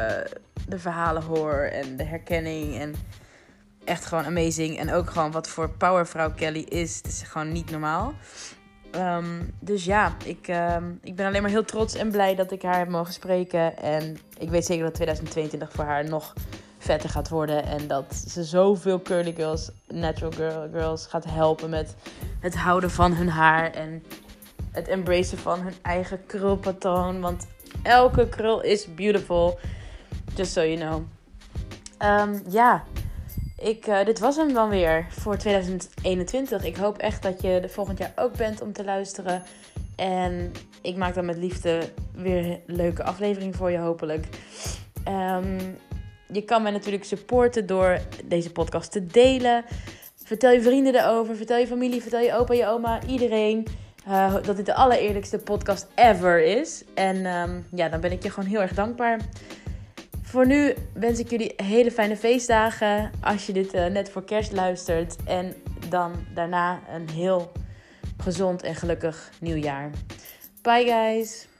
de verhalen hoor en de herkenning. En echt gewoon amazing. En ook gewoon wat voor powervrouw Kelly is. Het is gewoon niet normaal. Um, dus ja, ik, um, ik ben alleen maar heel trots en blij dat ik haar heb mogen spreken. En ik weet zeker dat 2022 voor haar nog vetter gaat worden. En dat ze zoveel curly girls, natural girl, girls gaat helpen met het houden van hun haar. En het embracen van hun eigen krulpatroon. Want elke krul is beautiful. Just so you know. Um, ja, ik, uh, dit was hem dan weer voor 2021. Ik hoop echt dat je er volgend jaar ook bent om te luisteren. En ik maak dan met liefde weer een leuke aflevering voor je, hopelijk. Um, je kan mij natuurlijk supporten door deze podcast te delen. Vertel je vrienden erover, vertel je familie, vertel je opa, je oma, iedereen. Uh, dat dit de allereerlijkste podcast ever is. En um, ja, dan ben ik je gewoon heel erg dankbaar. Voor nu wens ik jullie hele fijne feestdagen als je dit uh, net voor kerst luistert. En dan daarna een heel gezond en gelukkig nieuwjaar. Bye guys!